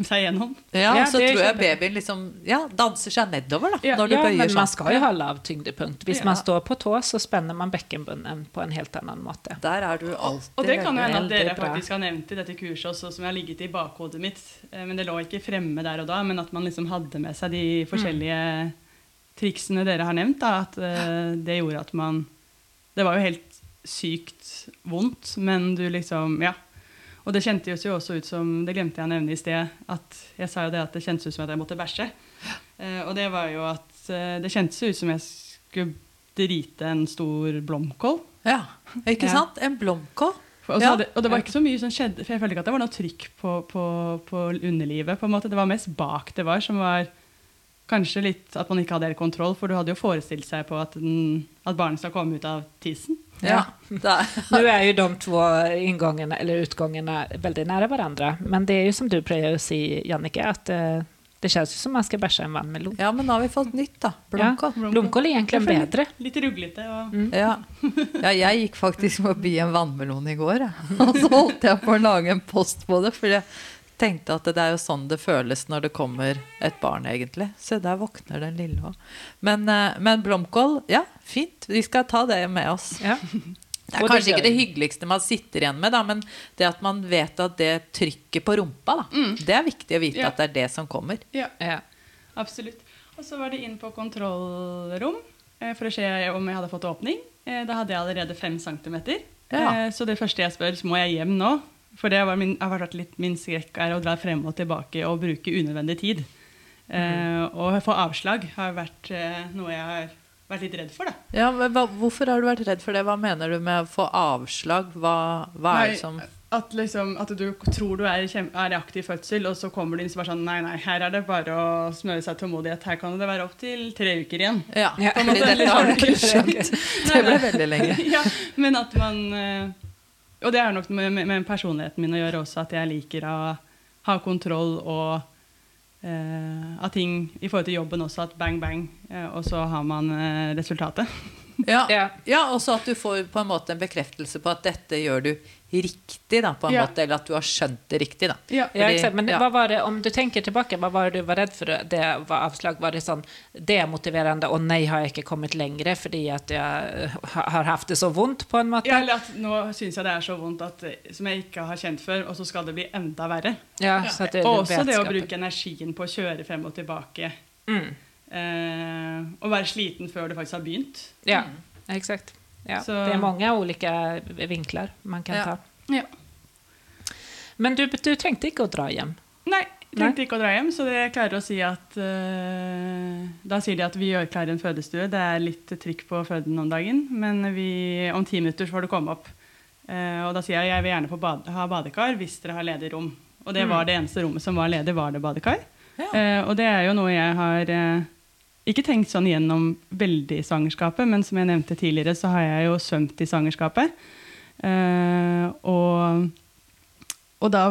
seg gjennom. Ja, Ja, så det tror jeg babyen liksom ja, danser seg nedover da, Ja, når du Ja, bøyer men man skal jo ha lav tyngdepunkt. Hvis Ja. man står på tå, så spenner man bekkenbunnen på en helt annen måte. Der er du alltid Og det kan jo hende at dere faktisk har nevnt i dette kurset også, som har ligget i bakhodet mitt. Eh, Men det lå ikke fremme der og da, men at man liksom hadde med seg de forskjellige triksene dere har nevnt. Da, at eh, det gjorde at man Det var jo helt sykt vondt, men du liksom Ja. Og det kjentes jo også ut som Det glemte jeg å nevne i sted. At jeg sa jo det at det kjentes ut som at jeg måtte bæsje. Eh, og det var jo at eh, det kjentes ut som jeg skulle drite en stor blomkål. Ja, ikke sant? En blomkål. For- Og, så Ja. hadde, og det var ikke så mye som skjedde, for jeg følte ikke at det var noe trykk på, på, på underlivet. på en måte. Det var mest bak det var, som var kanskje litt at man ikke hadde helt kontroll. For du hadde jo forestilt seg på at, den, at barnet skal komme ut av tissen. Ja, det er, Nu är ju de två ingångarna, eller utgångarna väldigt nära varandra. Men det är ju som du prøver å si, Jannike, at eh, det känns ju som man ska bärsa en vannmelon. ja, men nå har vi fått nytt, da. Blomkål. Ja, blomkål är egentligen bedre. Litt ruglete. Og, Mm. Ja. ja, jeg gikk faktisk forbi en vannmelon i går, og så holdt jeg på å lage en post på det. For jeg tenkte at det er jo sånn det føles når det kommer et barn, egentlig. Så der våkner den lille òg. Men, eh, men blomkål, ja, fint. Vi skal ta det med oss. Ja. Det er kanskje ikke det hyggeligste man sitter igjen med, da, men det at man vet at det trykket på rumpa, da, det er viktig å vite Ja. at det er det som kommer. ja, Ja. absolutt. Og så var det inn på kontrollrom eh, for å se om jeg hadde fått åpning. Eh, Da hadde jeg allerede fem centimeter. Ja. Så det første jeg spør, så må jeg hjem nå? For det var min, har vært litt min skrekk er å dra frem og tilbake og bruke unødvendig tid. Eh, og få avslag har vært eh, noe jeg har vært litt redd for, da. Ja, men hva, Hvorfor har du vært redd for det? Hva mener du med å få avslag? Hva, hva er det som At, liksom, at du tror du er, er i aktiv fødsel, og så kommer du inn så bare sånn Nei, nei, her er det bare å smøre seg tålmodighet. Her kan det være opptil tre uker igjen. Ja, Ja, måte. det, har du ikke skjønt. Det ble veldig lenge. ja, men at man eh, Og det er nok med, med, med personligheten min å gjøre også, at jeg liker å ha kontroll og eh, av ting i forhold til jobben også, at bang, bang, eh, og så har man eh, resultatet. Ja, Ja. ja og så at du får på en måte en bekreftelse på at dette gjør du riktig, da, på en Ja. måte, eller at du har skjønt det riktig. da. Ja. Ja, eksakt. Men ja. vad var det, om du tenker tilbake, hva var det du var redd for? det var avslag? Var det sånn demotiverende, og nei, har jeg ikke kommet lenger fordi at jeg eh, har haft det så vondt på en måte? Ja, eller at nå syns jeg det er så vondt at, eh, som jeg ikke har kjent før, og så skal det bli enda verre. Ja, så att det, og også det å bruke energien på å kjøre frem og tilbake. Mm. Eh, og være sliten før det faktisk har begynt. Ja, exakt. Ja. Så- Det är många olika vinklar man kan Ja. ta. Ja. Men du, du trengte ikke å dra hjem? Nei, jeg trengte ikke å dra hjem, så det klarer å si at uh, Da sier de at vi gjør klar en fødestue. Det er litt trykk på føden om dagen, men vi, om ti minutter så får du komme opp. Uh, og da sier jeg at jeg vil gjerne få bad, ha badekar hvis dere har ledig rom. Og det var det eneste rommet som var ledig, var det badekar. Ja. Uh, og det er jo noe jeg har eh, ikke tenkt sånn gjennom veldig i svangerskapet, men som jeg nevnte tidligere, så har jeg jo svømt i svangerskapet. Uh, og, og da,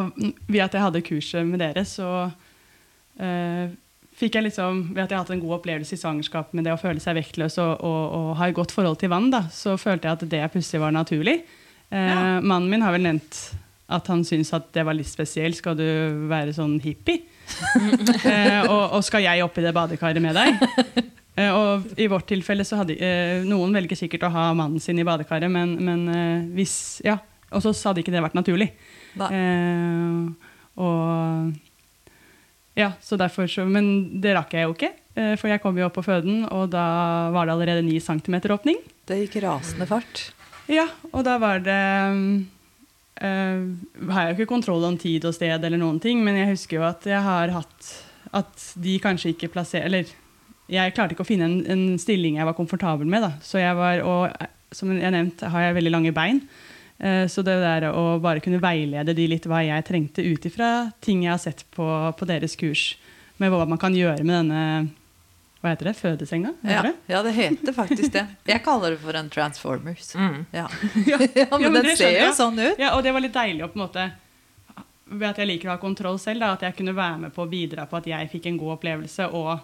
ved at jeg hadde kurset med dere, så uh, fikk jeg liksom, ved at jeg har hatt en god opplevelse i svangerskapet med det å føle seg vektløs og, og, og ha et godt forhold til vann, da, så følte jeg at det plutselig var naturlig. Uh, Ja. Mannen min har vel nevnt at han syntes at det var litt spesielt. Skal du være sånn hippie? eh, og, og skal jeg oppi det badekaret med deg? Eh, og i vårt tilfelle så hadde eh, noen velger sikkert å ha mannen sin i badekaret, men, men eh, hvis Ja. Og så hadde ikke det vært naturlig. Eh, og Ja, så derfor så Men det rakk jeg jo ikke. eh, for jeg kom jo opp på føden, og da var det allerede 9 cm åpning. Det gikk rasende fart. Ja, og da var det eh, Har jeg jo ikke kontroll om tid og sted, eller noen ting, men jeg husker jo at jeg har hatt At de kanskje ikke plasserer Eller jeg klarte ikke å finne en, en stilling jeg var komfortabel med. Da. Så jeg var, og eh, som jeg nevnte, har jeg veldig lange bein. Uh, Så det der å bare kunne veilede de litt hva jeg trengte ut ifra ting jeg har sett på, på deres kurs, med hva man kan gjøre med denne Hva heter det? Fødesenga? Ja, Heter det? ja, det heter faktisk det. Jeg kaller det for en Transformers. Mm. Ja, Ja. men, men den ser jo sånn ut. Ja, og det var litt deilig å på en måte Ved at jeg liker å ha kontroll selv, da, at jeg kunne være med på å bidra på at jeg fikk en god opplevelse, og,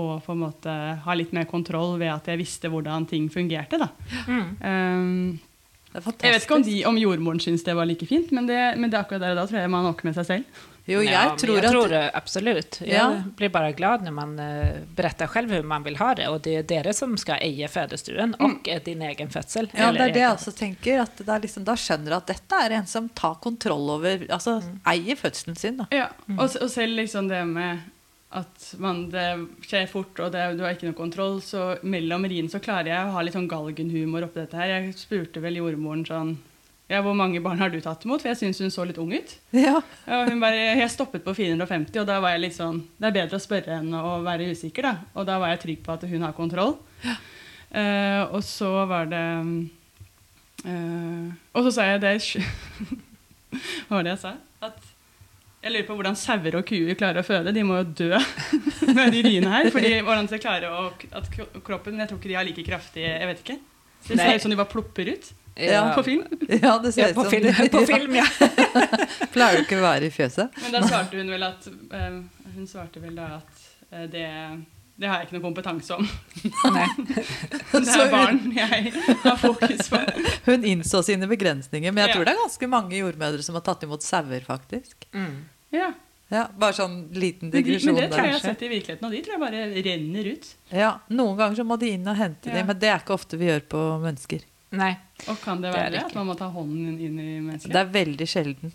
og på en måte ha litt mer kontroll ved at jeg visste hvordan ting fungerte. Da. Mm. Um, Det er jeg vet ikke om, de, om jordmoren syns det var like fint, men det, men det akkurat der og da tror jeg man åker med seg selv. Jo, jeg Ja, tror jag tror det, absolut. Jag Ja. blir bara glad när man eh, berättar själv hur man vill ha det. Och det är dere som ska eie fødestuen och mm. din egen fødsel. Ja, eller det er det jeg också tänker. tenker. Det är liksom, da skjønner du at dette er en som tar kontroll over Altså eier fødselen sin, Då. Ja, og, och, och selv liksom det med at man, det skjer fort, og det, du har ikke noe kontroll, så mellom riene så klarer jeg å ha litt sånn galgenhumor oppi dette her. Jeg spurte vel jordmoren sånn Ja, hvor mange barn har du tatt imot? For jeg syns hun så litt ung ut. Ja. Og hun bare Jeg stoppet på 450, og da var jeg litt sånn Det er bedre å spørre enn å være usikker, da. Og da var jeg trygg på at hun har kontroll. Eh, og så var det uh, og så sa jeg det Hva var det jeg sa? At jeg lurer på hvordan sauer og kuer klarer å føde. De må jo dø med de riene her. Fordi hvordan de klarer å At kroppen Jeg tror ikke de har like kraftig Jeg vet ikke. Det ser ut som de bare plopper ut Ja. på film. Ja, det ser Ja, ut på som film, på film ja. Pleier du ikke å være i fjøset? Men da svarte hun vel at eh, Hun svarte vel da at eh, det, det har jeg ikke noe kompetanse om. Nei. Det er barn jeg har fokus på. Hun innså sine begrensninger, men jeg Ja. tror det er ganske mange jordmødre som har tatt imot sauer, faktisk. Mm. Ja. Ja, bare sånn liten Men, de, men det tror jeg jeg har sett i virkeligheten, og de tror jeg bare renner ut. Ja, noen ganger så må de inn og hente Ja. dem, men det er ikke ofte vi gjør på mennesker. Nei. Og kan det Det er være det det, at man må ta hånden inn i mennesket? Det er veldig sjelden.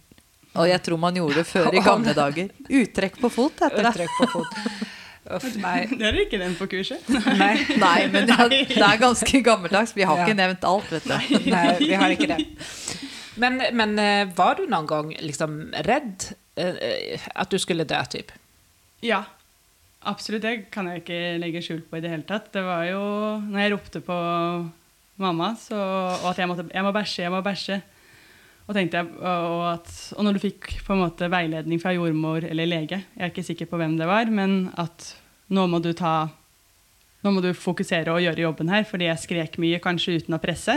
Og jeg tror man gjorde det før i gamle dager. Uttrekk på fot heter det. Uttrekk på fot. Uff, nei. Det er ikke den på kurset. nei. Nei, men ja, det er ganske gammeldags. Vi har Ja. ikke nevnt alt, vet du. Nei, vi har ikke det. Men, men eh, var du noen gang liksom redd eh, at du skulle dø, typ? Ja, absolutt. Det kan jeg ikke legge skjul på i det hele tatt. Det var jo når jeg ropte på mamma, så, og at jeg, måtte, jeg må bæsje, jeg må bæsje. Og, jeg, og, at, og når du fikk på en måte veiledning fra jordmor eller lege, jeg er ikke sikker på hvem det var, men at nå må du ta nå må du fokusere og gjøre jobben her, fordi jeg skrek mye, kanskje uten å presse.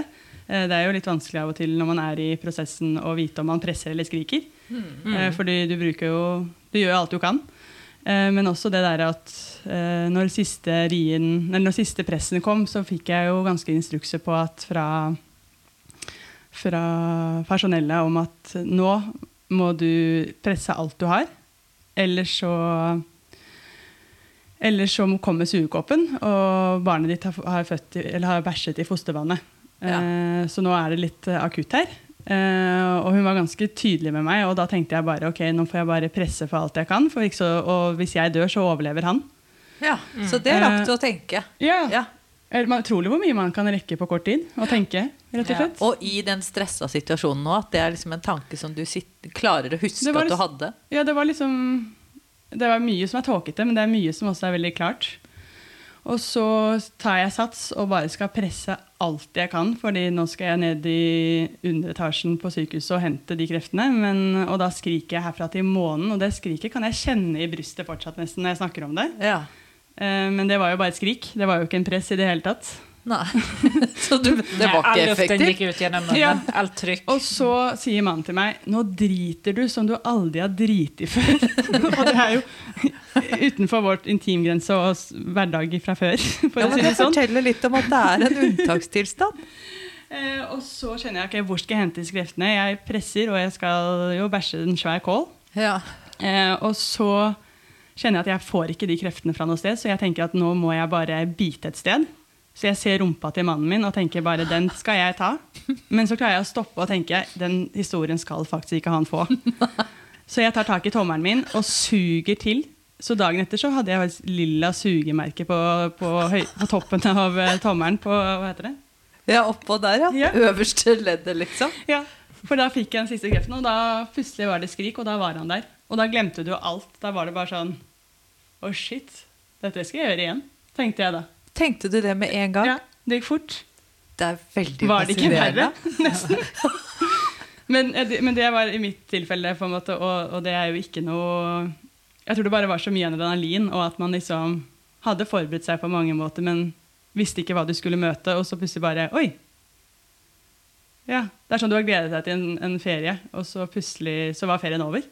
Eh, Det er jo litt vanskelig av og til når man er i prosessen å vite om man presser eller skriker. Mm. Fordi du bruker jo Du gjør alt du kan. Eh, Men også det der at eh, når siste rien når siste pressen kom, så fikk jeg jo ganske instrukser på at fra fra personellet om at nå må du presse alt du har, ellers så Ellers så kommer sugekoppen, og barnet ditt har, har, født, eller har bæsjet i fostervannet. Ja. så nå er det litt eh, akutt her. Eh, og hun var ganske tydelig med meg, og da tenkte jeg bare ok, nå får jeg bare presse for alt jeg kan, for så, og hvis jeg dør, så overlever han. Ja, Så det rakk du å tenke. Ja. Ja. Man, Utrolig hvor mye man kan rekke på kort tid og tenke, rett og Ja. slett. Og i den stressa situasjonen nå, at det er liksom en tanke som du sitter, klarer å huske at du hadde. Ja, det var liksom Det var mye som er tåkete, men det er mye som også er veldig klart. Og så tar jeg sats og bare skal presse alt jeg kan, fordi nå skal jeg ned i underetasjen på sykehuset og hente de kreftene. Men, og da skriker jeg herfra til månen, og det skriket kan jeg kjenne i brystet fortsatt nesten når jeg snakker om det. Ja. Eh, Men det var jo bare et skrik. Det var jo ikke en press i det hele tatt. Nei. Så du, det var All ikke luften effektivt? gikk ut gjennom munnen. Ja. Alt trykk. Og så sier mannen til meg Nå driter du som du aldri har driti før. og det er jo utenfor vårt intimgrense og hverdag fra før. For Ja, å men si det det sånn. forteller litt om at det er en unntakstilstand. Eh, og så kjenner jeg ok, hvor skal jeg hente disse kreftene. Jeg presser, og jeg skal jo bæsje en svær kål. Ja. Eh, og så kjenner jeg at jeg får ikke de kreftene fra noe sted, så jeg tenker at nå må jeg bare bite et sted. Så jeg ser rumpa til mannen min og tenker bare den skal jeg ta. Men så klarer jeg å stoppe og tenke den historien skal faktisk ikke han få. Så jeg tar tak i tommelen min og suger til. Så dagen etter så hadde jeg lilla sugemerke på, på, høy, på toppen av eh, tommelen på Hva heter det? ja, oppå der, ja. Ja. Øverste leddet, liksom. Ja, For da fikk jeg den siste kreften, og da plutselig var det skrik, og da var han der. Og da glemte du alt. Da var det bare sånn Å, shit. Dette skal jeg gjøre igjen, tenkte jeg da. Tenkte du det med en gang? Ja, Det gikk fort. Det er veldig Var det ikke verre? Nesten. Men, eh, men det var i mitt tilfelle, på en måte, og, og det er jo ikke noe Jeg tror det bare var så mye adrenalin, og at man liksom hadde forberedt seg på mange måter, men visste ikke hva du skulle møte, og så plutselig bare Oi! Ja, Det er sånn du har gledet deg til en, en ferie, og så plutselig så var ferien over.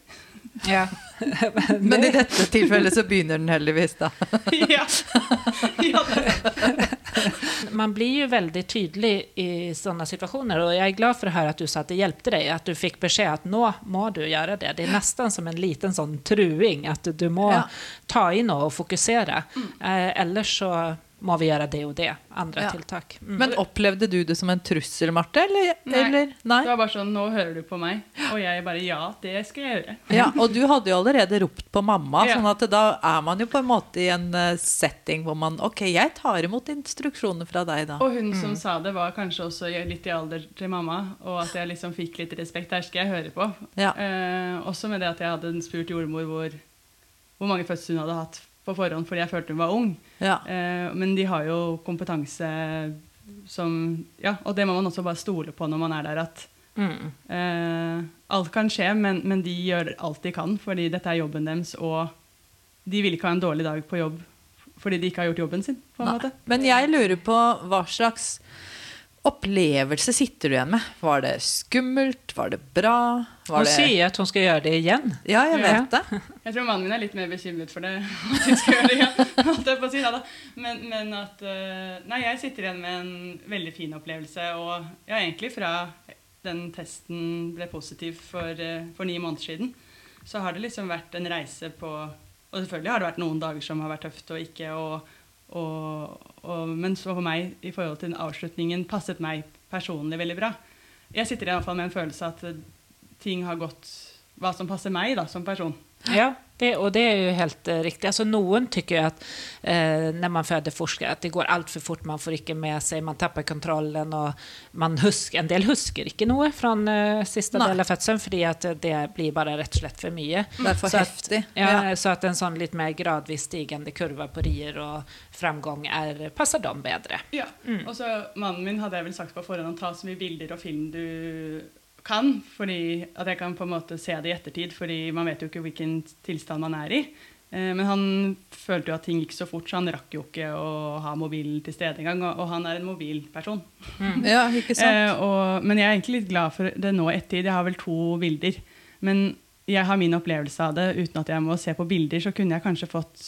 Ja. Men i dette tilfellet så begynner den heldigvis, da. ja. ja. Man blir jo veldig tydelig i sånne situasjoner, og jeg er glad for å høre at du sa at det hjelpte deg, at du fikk beskjed at nå må du gjøre det. Det er nesten som en liten sånn truing, at du må Ja. ta inn og fokusere. Mm. Eh, eller så må vi gjøre det og det, Andre Ja. tiltak. Mm. Men opplevde du det som en trussel, Marte? Eller? Nei. eller? Nei? Det var bare sånn Nå hører du på meg. Og jeg bare Ja, det skal jeg gjøre. Ja, og du hadde jo allerede ropt på mamma, Ja. sånn at da er man jo på en måte i en eh, setting hvor man Ok, jeg tar imot instruksjoner fra deg, da. Og hun som sa det, var kanskje også litt i alder til mamma, og at jeg liksom fikk litt respekt. Der skal jeg høre på. Ja. Eh, også med det at jeg hadde spurt jordmor hvor, hvor mange fødsler hun hadde hatt på forhånd fordi jeg følte hun var ung. Ja. Eh, men de har jo kompetanse som Ja, og det må man også bare stole på når man er der, at Mm. eh, alt kan skje, men, men de gjør alt de kan, fordi dette er jobben deres, og de vil ikke ha en dårlig dag på jobb fordi de ikke har gjort jobben sin, på en Nei. måte. Men jeg lurer på hva slags opplevelse sitter du igjen med? Var det skummelt? Var det bra? Var hun det... sier at hun skal gjøre det igjen. Ja, jeg Ja. vet det. Jeg tror mannen min er litt mer bekymret for det. At jeg skal gjøre det igjen. si, men at eh, Nei, jeg sitter igjen med en veldig fin opplevelse. Og ja, egentlig fra den testen ble positiv for, eh, for ni måneder siden, så har det liksom vært en reise på Og selvfølgelig har det vært noen dager som har vært tøft og ikke, og, og, og, men så for meg, i forhold til den avslutningen, passet meg personlig veldig bra. Jeg sitter i hvert fall med en følelse at ting har gått Hva som passer meg da, som person. Ja, det, och det är ju helt eh, riktigt. Alltså, någon tycker att eh, när man föder forskare att det går allt för fort, man får inte med sig, man tappar kontrollen och man husk, en del husker inte noe från eh, sista Nej. delen av födseln för att det blir bara rätt og slett för mycket. Det er for Så at- heftig. Ja, Så att en sån lite mer gradvis stigande kurva på rier och framgång är, passar dem bättre. Ja. Og så mannen min hadde jeg vel sagt på forhånd ta så mye bilder og film du kan, fordi at jeg kan på en måte se det i ettertid, fordi man vet jo ikke hvilken tilstand man er i. Eh, Men han følte jo at ting gikk så fort, så han rakk jo ikke å ha mobilen til stede engang. Og han er en mobilperson. Ja, ikke sant? Eh, og, men jeg er egentlig litt glad for det nå etter. Jeg har vel to bilder. Men jeg har min opplevelse av det. Uten at jeg må se på bilder, så kunne jeg kanskje fått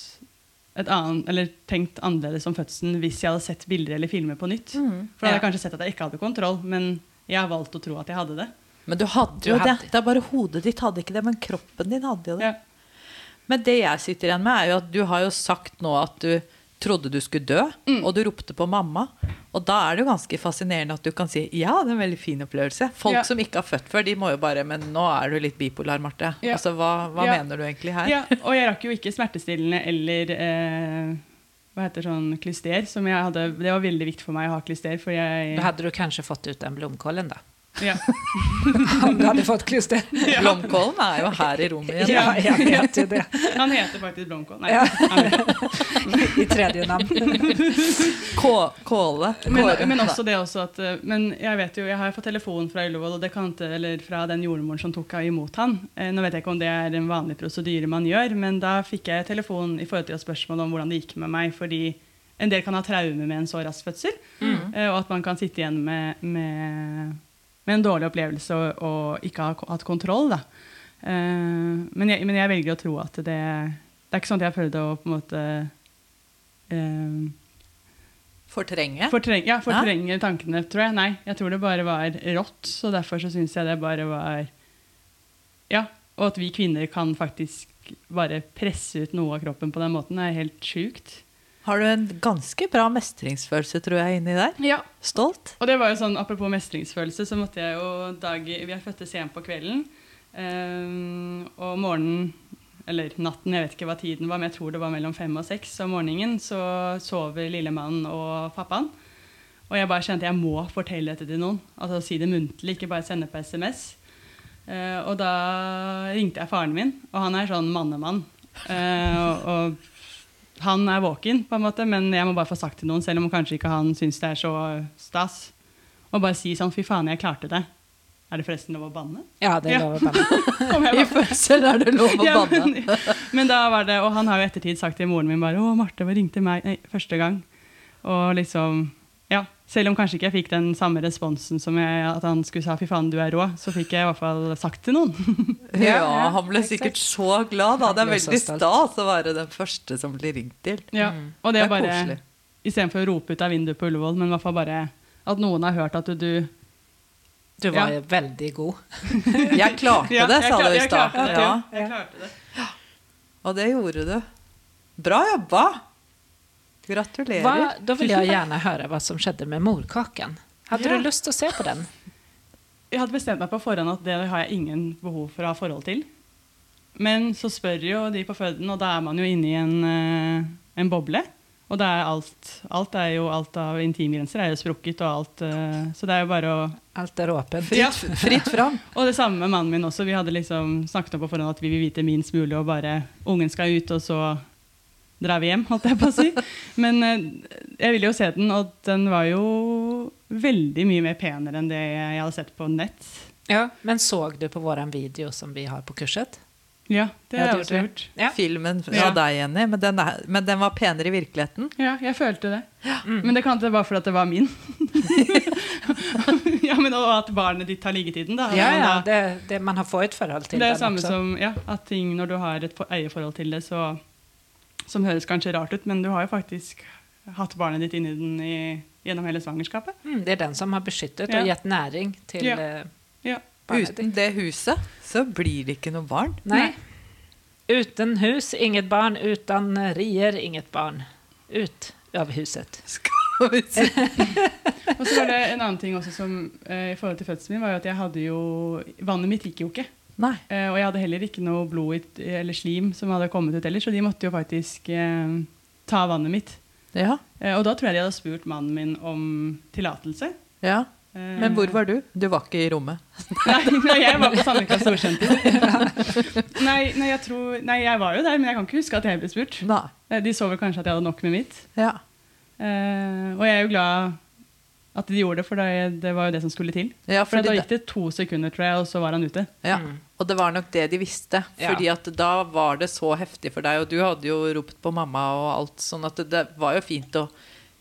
et annet, eller tenkt annerledes om fødselen hvis jeg hadde sett bilder eller filmer på nytt. Mm. For da hadde jeg Ja. kanskje sett at jeg ikke hadde kontroll, men jeg har valgt å tro at jeg hadde det. Men du hadde Du hadde- det. Det er bare hodet ditt hadde ikke det, men kroppen din hadde jo det. Ja. Men det jeg sitter igjen med, er jo at du har jo sagt nå at du trodde du skulle dø, Mm. og du ropte på mamma. Og da er det jo ganske fascinerende at du kan si ja, det er en veldig fin opplevelse. Folk Ja. som ikke har født før, de må jo bare Men nå er du litt bipolar, Marte. Ja. Altså, hva, hva Ja. mener du egentlig her? Ja, og jeg rakk jo ikke smertestillende eller eh, hva heter sånn klyster. Som jeg hadde, det var veldig viktig for meg å ha klyster, for jeg da hadde du kanskje fått ut den blomkålen då. Ja. Du hade fått Ja. Blomkålen er jo her i rommet igjen. Ja, jeg vet jo det. Han heter faktisk Blomkål. Nei, Ja. han I tredje navn. Kåle. Men, men også det også at eh, Men jeg vet jo, jeg har fått telefon fra Ullevål, og det kan ikke, eller fra den jordmoren som tok imot han. Eh, Nå vet jeg ikke om det er en vanlig prosedyre man gjør, men da fikk jeg telefon i forhold til spørsmål om hvordan det gikk med meg, fordi en del kan ha traume med en så rask fødsel, mm. og at man kan sitte igjen med, med, med en dårlig opplevelse og, og ikke ha hatt kontroll. Da. Eh, men, jeg, men jeg velger å tro at det Det er ikke sånn at jeg prøvde å på en måte eh, Fortrenge. Fortreng, ja, fortrenger tankene, tror jeg. Nei, jeg tror det bare var rått. Så derfor så syns jeg det bare var Ja. Og at vi kvinner kan faktisk bare presse ut noe av kroppen på den måten, er helt sjukt. Har du en ganske bra mestringsfølelse, tror jeg, inni der? Ja. Stolt? Og det var jo sånn, apropos mestringsfølelse, så måtte jeg jo dag Vi er født sent på kvelden. Um, og morgenen, eller natten, jeg vet ikke hva tiden var, men jeg tror det var mellom fem og seks om morgenen, så sover lillemannen og pappaen. Og jeg bare kjente jeg må fortelle dette til noen. Altså si det muntlig, ikke bare sende på SMS. Uh, og da ringte jeg faren min, og han er sånn mannemann. Uh, og, og han er våken, på en måte, men jeg må bare få sagt til noen, selv om kanskje ikke han syns det er så stas. Og bare si sånn 'fy faen, jeg klarte det'. Er det forresten lov å banne? Ja, det er lov å banne. I fødsel er det lov å Ja, banne. men, men da var det, og han har jo ettertid sagt til moren min bare 'Å, Marte hva ringte meg nei, første gang'. Og liksom. Selv om kanskje ikke jeg fikk den samme responsen som jeg, at han skulle sa 'fy faen, du er rå', så fikk jeg i hvert fall sagt til noen. Ja, Ja, han ble exakt. sikkert så glad. Da. Det er veldig stas å være den første som blir ringt til. Ja. Mm. Og det Det er bare koselig. Istedenfor å rope ut av vinduet på Ullevål, men i hvert fall bare at noen har hørt at du, du Du var Ja. ju väldigt god. Jeg klarte Ja, det, jeg sa du i jeg stad. klarte det. Ja, Jeg klarte det. og det gjorde du. Bra jobba! Gratulerer. Hva, da vil jeg gjerne høre hva som skjedde med morkaken. Hadde Ja. du til å se på den? Jeg hadde bestemt meg på forhånd at det har jeg ingen behov for å ha forhold til. Men så spør jo de på føden, og da er man jo inne i en, eh, en boble. Og det er alt, alt er jo alt av intimgrenser er jo sprukket, og alt eh, Så det er jo bare å Alt er åpent. Ja. Fritt fram. Og det samme med mannen min også. Vi hadde liksom snakket om på forhånd at vi vil vite minst mulig, og bare ungen skal ut, og så drar vi hjem, holdt jeg på å si. Men eh, jeg ville jo se den, og den var jo veldig mye mer penere enn det jeg hadde sett på nett. Ja, men så du på vår video som vi har på kurset? Ja, det har jeg også gjort. Ja. Filmen fra Ja. deg, Jenny, men den, er, men den var penere i virkeligheten. Ja, jeg følte det. Mm. Men det kan ikke være fordi at det var min. ja, men Og at barnet ditt har liggetiden, da. Ja, ja, da- det, det, man har fått et forhold til Det Det er det samme også. som ja, at ting når du har et for- eierforhold til det, så Som høres kanskje rart ut, men du har jo faktisk hatt barnet ditt inni den i, gjennom hele svangerskapet. Mm, det er den som har beskyttet Ja. og gitt næring til Ja. eh, Ja. barnet. Uten det huset så blir det ikke noe barn. Nei. Uten hus, inget barn. Utan eh, rier, inget barn. Ut av huset. Skal vi si. Og så var det en annen ting også som eh, i forhold til fødselen min, var jo at jeg hadde jo Vannet mitt gikk jo ikke. Nei. Eh, og jeg hadde heller ikke noe blod eller slim som hadde kommet ut ellers, så de måtte jo faktisk eh, ta vannet mitt. Ja. Eh, og da tror jeg de hadde spurt mannen min om tillatelse. ja. Eh, Men hvor var du? Du var ikke i rommet. Nei, nei, jeg var på Sandvika Storsenter. nei, nei, jeg tror, nei, jeg var jo der, men jeg kan ikke huske at jeg ble spurt. Nei. De så vel kanskje at jeg hadde nok med mitt. Ja. Uh, og jeg er jo glad at de gjorde det, for det, det var jo det som skulle til. ja For da det, gikk det to sekunder, tror jeg, og så var han ute. ja. Mm. Og det var nok det de visste. Ja. Fordi at da var det så heftig for deg, og du hadde jo ropt på mamma og alt. Sånn at det, det var jo fint å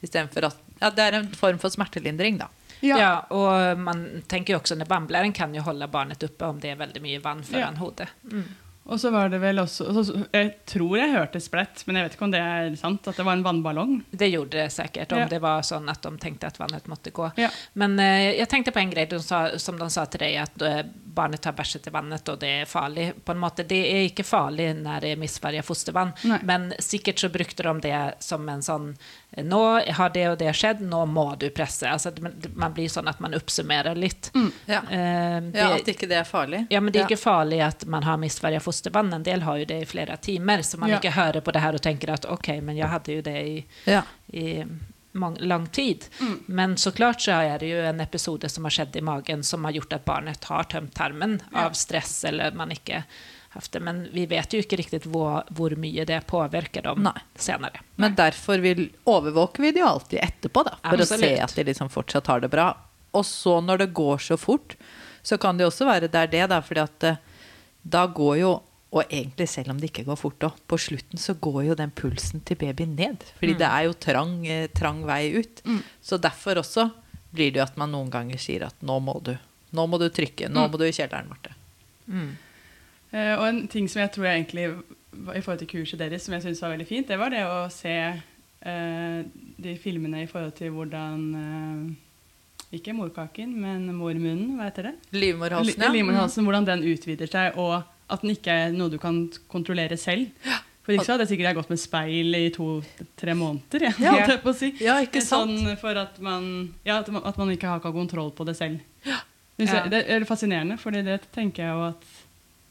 Istedenfor at Ja, det er en form for smertelindring, da. Ja. og man tenker jo også når bambleren kan jo holde barnet oppe om det er veldig mye vann foran Ja. hodet. Mm. Og så var det vel også så, Jeg tror jeg hørte splett, men jeg vet ikke om det er sant. At det var en vannballong. Det gjorde det sikkert, om Ja. det var sånn at de tenkte at vannet måtte gå. Ja. Men eh, jeg tenkte på en greie de sa, som de sa til deg, at eh, barnet har bæsjet i vannet og det er farlig. På en måte, det er ikke farlig når det er missfärgat fostervann. Nei. Men sikkert så brukte de det som en sån, eh, nå har det og det skjedd, nå må du presse. Altså, man- man blir sånn at man oppsummerer litt. Mm, Ja, Eh, det, ja At ikke det er farlig. Ja, men det er Ja. farlig at att man har missfärgat fostervann. En del har jo det i flere timer, så man Ja. ikke hører på det her og tenker at ok, men jeg hadde jo det i Ja. i lång tid. Mm. Men såklart så er det jo en episode som har skjedd i magen som har gjort at barnet har tømt tarmen Ja. av stress eller man ikke haft det. Men vi vet jo ikke riktig hvor, hvor mye det påvirker dem Nei. senere. Men derfor vil, overvåker vi det jo alltid etterpå, da, for å se at de liksom fortsatt har det bra. Og så når det går så fort, så kan det jo også være det er det, da, fordi at eh, da går jo og egentlig selv om det ikke går fort òg, på slutten så går jo den pulsen til babyen ned. Fordi det er jo trang, eh, trang vei ut. Mm. Så derfor også blir det jo at man noen ganger sier at nå må du. Nå må du trykke. Nå Mm. må du i kjelleren, Marte. Eh, og en ting som jeg tror jeg egentlig i forhold til kurset deres som jeg syntes var veldig fint, det var det å se eh, de filmene i forhold til hvordan eh, Ikke morkaken, men mormunnen, hva heter det? Livmorhalsen, ja. Livmorhalsen, hvordan den utvider seg, og at den ikke er noe du kan kontrollere selv. For ikke så hadde jeg sikkert gått med speil i to-tre måneder. Jeg, Ja. jeg på å si. Ja, ikke sant? Sånn for at man, ja, at man, ikke har kontroll på det selv. Ja. det er fascinerende, for det tenker jeg jo at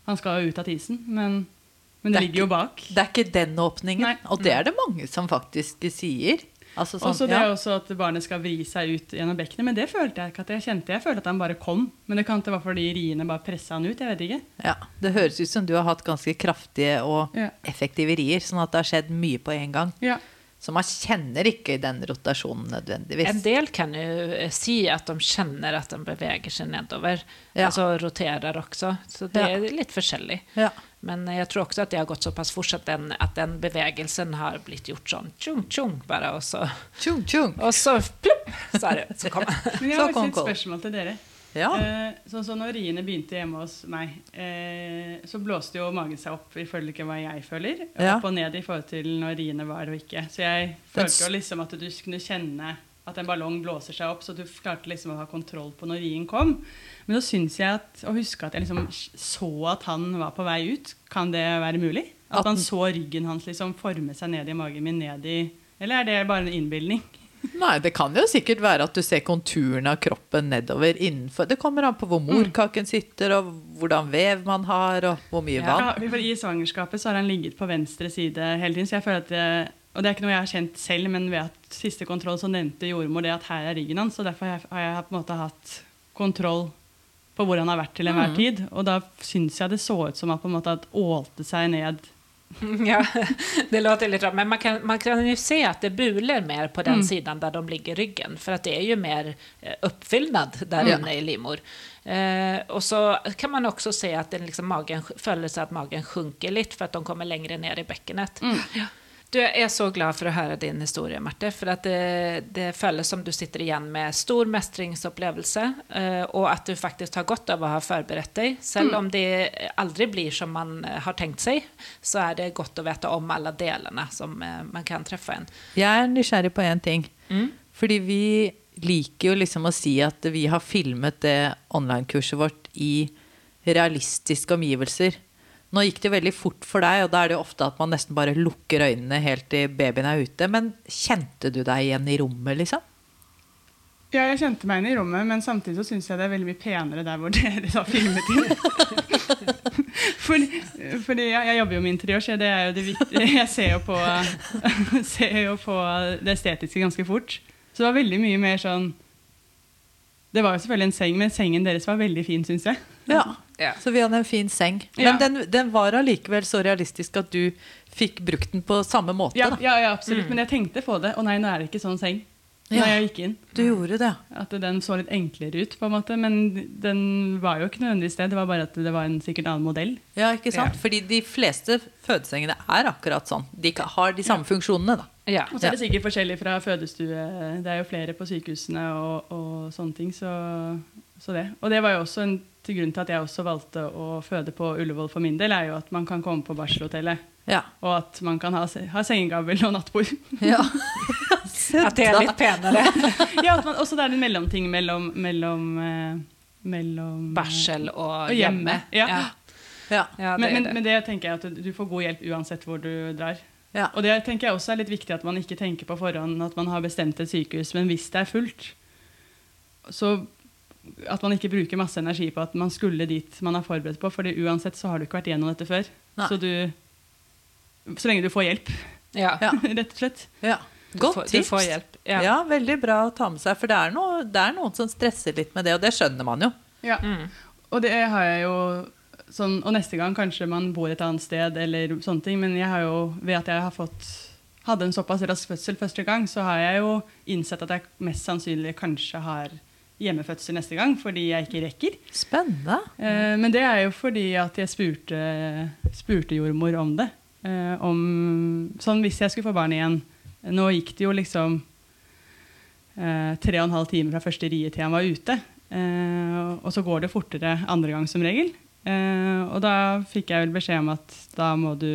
han skal jo ut av tisen, men, men Det det ligger ligger jo bak. Det er ikke den åpningen. Nei. Og det er det mange som faktisk sier. Altså sånn, Også det ja. også at barnet skal vri seg ut gjennom bekkenet, men det følte jeg ikke at jeg kjente. Jeg følte at han bare kom, men det kan ikke være fordi riene bare pressa han ut. jeg vet ikke. Ja, det høres ut som du har hatt ganske kraftige og Ja. effektive rier, sånn at det har skjedd mye på en gang. Ja. Så man kjenner ikke den rotasjonen nødvendigvis. En del kan ju eh, si at de kjenner at de beveger seg nedover. Ja. Altså roterer også. Så det Ja. litt lite forskjellig. Ja. Men jeg tror også at det har gått såpass fort at den, at den bevegelsen har blitt gjort sånn tjung tjung bare, og så, Tjung, tjung. Og så plupp, så, er det, så kom Så har kom faktisk et spørsmål til dere. Ja. Eh, sånn så når riene begynte hjemme hos meg, eh, så blåste jo magen seg opp ifølge hva jeg føler. Ja. Opp og ned i forhold til når riene var og ikke. Så jeg følte jo liksom at du kunne kjenne at en ballong blåser seg opp, så du klarte liksom å ha kontroll på når rien kom. Men så syns jeg at, å huske at jeg liksom så at han var på vei ut. Kan det være mulig? At han så ryggen hans liksom forme seg ned i magen min ned i Eller er det bare en innbilning? Nei, det kan jo sikkert være at du ser konturene av kroppen nedover innenfor. Det kommer an på hvor morkaken sitter, og hvordan vev man har, og hvor mye vann. Ja, for I svangerskapet så har han ligget på venstre side hele tiden. så jeg føler at det, Og det er ikke noe jeg har kjent selv, men ved at siste kontroll så nevnte jordmor det at her er ryggen hans. Så derfor har jeg, har jeg på en måte hatt kontroll på hvor han har vært til enhver Mm. tid. Og da syns jeg det så ut som at på en måte at ålte seg ned Ja, det låter litt rart. Men man kan, man kan ju se at det buler mer på den siden der de ligger i ryggen. For att det er jo mer oppfyllnad der där inne i livmor. Eh, og så kan man også se at den liksom magen, følelse at magen sjunker litt for at de kommer lenger ned i bäckenet. Ja. Du, jeg er så glad for å høre din historie, Marte. For det, det føles som du sitter igjen med stor mestringsopplevelse, eh, og at du faktisk har godt av å ha forberedt deg. Selv om det aldri blir som man eh, har tenkt seg, så er det godt å vite om alle delene som eh, man kan treffe en. Jeg er nysgjerrig på én ting. Fordi vi liker jo liksom å si at vi har filmet det online-kurset vårt i realistiske omgivelser. Nå gikk det veldig fort for deg, og da er det jo ofte at man nesten bare lukker øynene helt til babyen er ute. Men kjente du deg igjen i rommet, liksom? Ja, jeg kjente meg igjen i rommet, men samtidig så syns jeg det er veldig mye penere der hvor dere da filmet inn. fordi fordi jeg, jeg jobber jo med interiør, så det er jo det viktige. Jeg ser jo, på, ser jo på det estetiske ganske fort. Så det var veldig mye mer sånn Det var jo selvfølgelig en seng, men sengen deres var veldig fin, syns jeg. Ja. Ja. Så vi hadde en fin seng. Ja. Men den, den var allikevel så realistisk at du fikk brukt den på samme måte. Ja, da. ja, ja absolutt. Men jeg tenkte på det. Og nei, nå er det ikke sånn seng. Ja. Når jeg gikk inn. Du gjorde det. At den så litt enklere ut, på en måte. Men den var jo ikke nødvendigvis det. Det var bare at det var en sikkert annen modell. Ja, ikke sant? Ja. Fordi de fleste fødesengene er akkurat sånn. De har de samme funksjonene, da. Ja. Og så er det sikkert forskjellig fra fødestue. Det er jo flere på sykehusene og, og sånne ting. Så, så det. Og det var jo også en til grunn til at jeg også valgte å føde på Ullevål for min del, er jo at man kan komme på barselhotellet. Ja. Og at man kan ha, ha sengegavl og nattbord. ja. At det er litt penere. ja, at man, også det er en mellomting mellom, mellom, eh, mellom eh, Barsel og Og hjemme, hjemme. ja. Ja. Men, men, det. men det tenker jeg at du, du får god hjelp uansett hvor du drar. Ja. Og det tenker jeg også er litt viktig at man ikke tenker på forhånd at man har bestemt et sykehus, men hvis det er fullt, så at man ikke bruker masse energi på at man skulle dit man er forberedt på, for uansett så har du ikke vært gjennom dette før. Nei. Så du Så lenge du får hjelp, Ja. Rett og slett. ja. Du Godt får, du tips. får hjelp. Ja. Ja. veldig bra å ta med seg. For det er, noe, det er noen som stresser litt med det, og det skjønner man jo. Ja. Mm. Og det har jeg jo sånn, Og neste gang kanskje man bor et annet sted, eller sånne ting, men jeg har jo, ved at jeg har fått hadde en såpass rask fødsel første gang, så har jeg jo innsett at jeg mest sannsynlig kanskje har hjemmefødsel neste gang, fordi jeg ikke rekker. Spennende. Eh, men det er jo fordi at jeg spurte, spurte jordmor om det. Eh, om, sånn hvis jeg skulle få barn igjen. Nå gikk det jo liksom eh, tre og en halv time fra første rie til han var ute. Eh, og så går det fortere andre gang som regel. Eh, og da fikk jeg vel beskjed om at da må du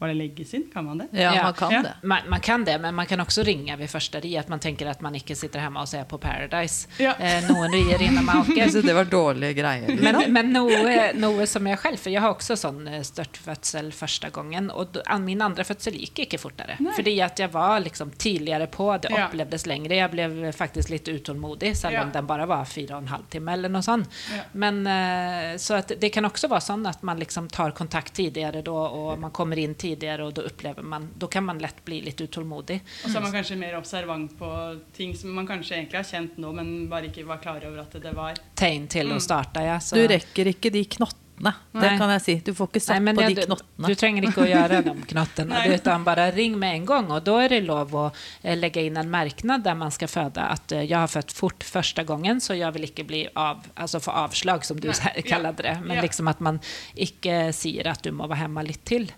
Var det legges inn? Kan man det? Ja, Ja. man kan Ja. det. Man, man kan det, men man kan også ringe ved første ri. At man tenker at man ikke sitter hjemme og ser på Paradise. Ja. Eh, noen rier innan man åker. synes det var dårlige greier. Men, liksom. men noe, noe som jeg selv, for jeg har også sånn eh, størtfødsel første gangen, og min andre fødsel gikk ikke fortere. Nei. Fordi at jeg var liksom tidligere på, det Ja. opplevdes lengre. Jeg ble faktisk litt utålmodig, selv om Ja. den bare var fire og en halv time eller noe sånt. Ja. Men eh, så at det kan også være sånn at man liksom tar kontakt tidligere da, og man kommer inn tidligere, og da opplever man, da kan man lett bli litt utålmodig. Og så er man kanskje mer observant på ting som man kanskje egentlig har kjent nå, men bare ikke var klar over at det var. Tegn til å Mm. starte, ja. Så. Du rekker ikke de knottene. Det kan jeg si. Du får ikke satt Nei, på de du, knottene. du trenger ikke å gjøre de knottene, utan bare ring med en gang. Og da er det lov å eh, legge inn en merknad der man skal føde at eh, jeg har født fort første gangen, så jeg vil ikke bli av, altså få avslag, som du Nei, kaller det. Men liksom at man ikke sier at du må være hjemme litt til.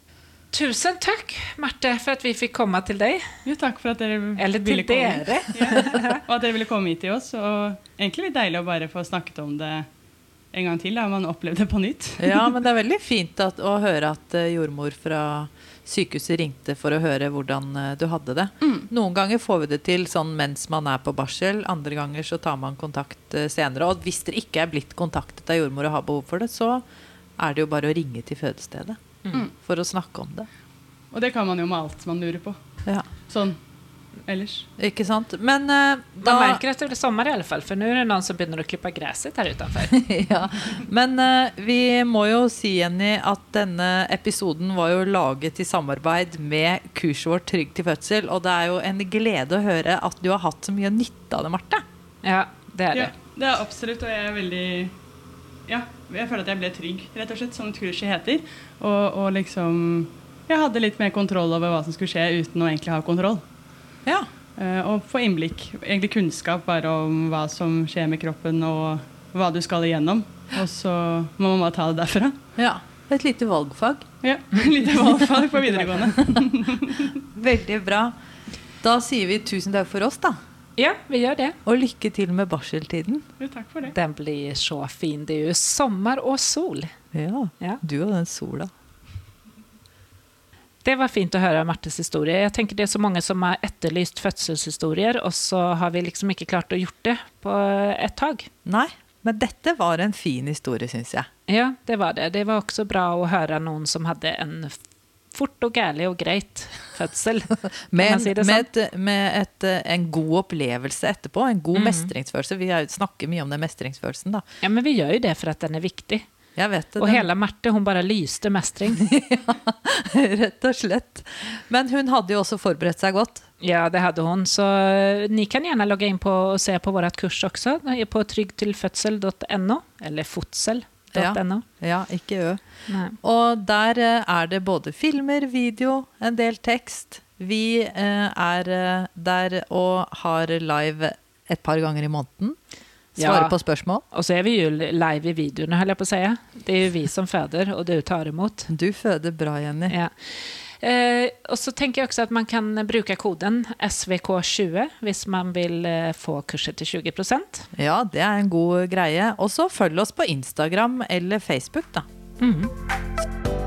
Tusen takk, Marte, for at vi fikk komme til deg. Jo, takk for at dere Eller til ville komme. dere. Og at dere ville komme hit til oss. Og egentlig litt deilig å bare få snakket om det en gang til. Da man opplevde det på nytt. Ja, men det er veldig fint at, å høre at eh, jordmor fra sykehuset ringte for å høre hvordan eh, du hadde det. Noen ganger får vi det til sånn mens man er på barsel, andre ganger så tar man kontakt eh, senere. Og hvis dere ikke er blitt kontaktet av jordmor og har behov for det, så er det jo bare å ringe til fødestedet for å snakke om det. Og det kan man jo med alt man lurer på. Ja, Sånn ellers. ikke sant? Men eh, Man merker at det blir sommer i alle fall, for nå er det noen som begynner å klippe gresset her utenfor. ja. Men uh, vi må jo si, Jenny, at denne episoden var jo laget i samarbeid med kurset vårt Trygg til fødsel. Og det er jo en glede å høre at du har hatt så mye nytte av det, Marte. Ja, det er det. Ja, det er absolutt, og jeg er veldig Ja, jeg føler at jeg ble trygg, rett og slett, som Tushi heter. Og, og liksom jeg hadde litt mer kontroll over hva som skulle skje, uten å egentlig ha kontroll. Ja. Uh, og få innblikk, egentlig kunnskap bare om hva som skjer med kroppen, og hva du skal igjennom. Og så må man bare ta det derfra. ja. Et lite valgfag. Ja, Et Lite valgfag på videregående. Veldig bra. Da sier vi tusen takk for oss, da. Ja, vi gjør det. Og lykke til med barseltiden. Jo, takk for det. Den blir så fin. Det er jo sommer og sol. Ja. Ja. Du og den sola. Det var fint å høre Martes historie. Jeg tenker Det er så mange som har etterlyst fødselshistorier, og så har vi liksom ikke klart å gjort det på et tak. Nei, men dette var en fin historie, syns jeg. Ja, det var det. Det var også bra å høre noen som hadde en fort og gærlig og greit fødsel. men Med, si med, sånn? et, med et, eh, en god opplevelse etterpå. En god Mhm. mestringsfølelse. Vi er- snakker mye om den mestringsfølelsen, da. Ja, men vi gjør jo det for at den er viktig. Jeg vet det. Og den- hele Marte, hun bare lyste mestring. Rett og slett. Men hun hadde jo også forberedt seg godt. Ja, det hadde hun. Så eh, ni kan gjerne logge inn på og se på vårt kurs også. På tryggtilfødsel.no, eller fotsel.no. Ja, ikke ø. Nei. Og der eh, er det både filmer, video, en del tekst. Vi eh, er eh, der og har live et par ganger i måneden. Svare Ja. på spørsmål. Og så er vi jo live i videoene, holder jeg på å si. Det er jo vi som føder, og du tar imot. Du føder bra, Jenny. Ja. Eh, og så tenker jeg også at man kan bruke koden SVK20 hvis man vil eh, få kurset til 20% Ja, det er en god greie. Og så følg oss på Instagram eller Facebook, da. Mhm.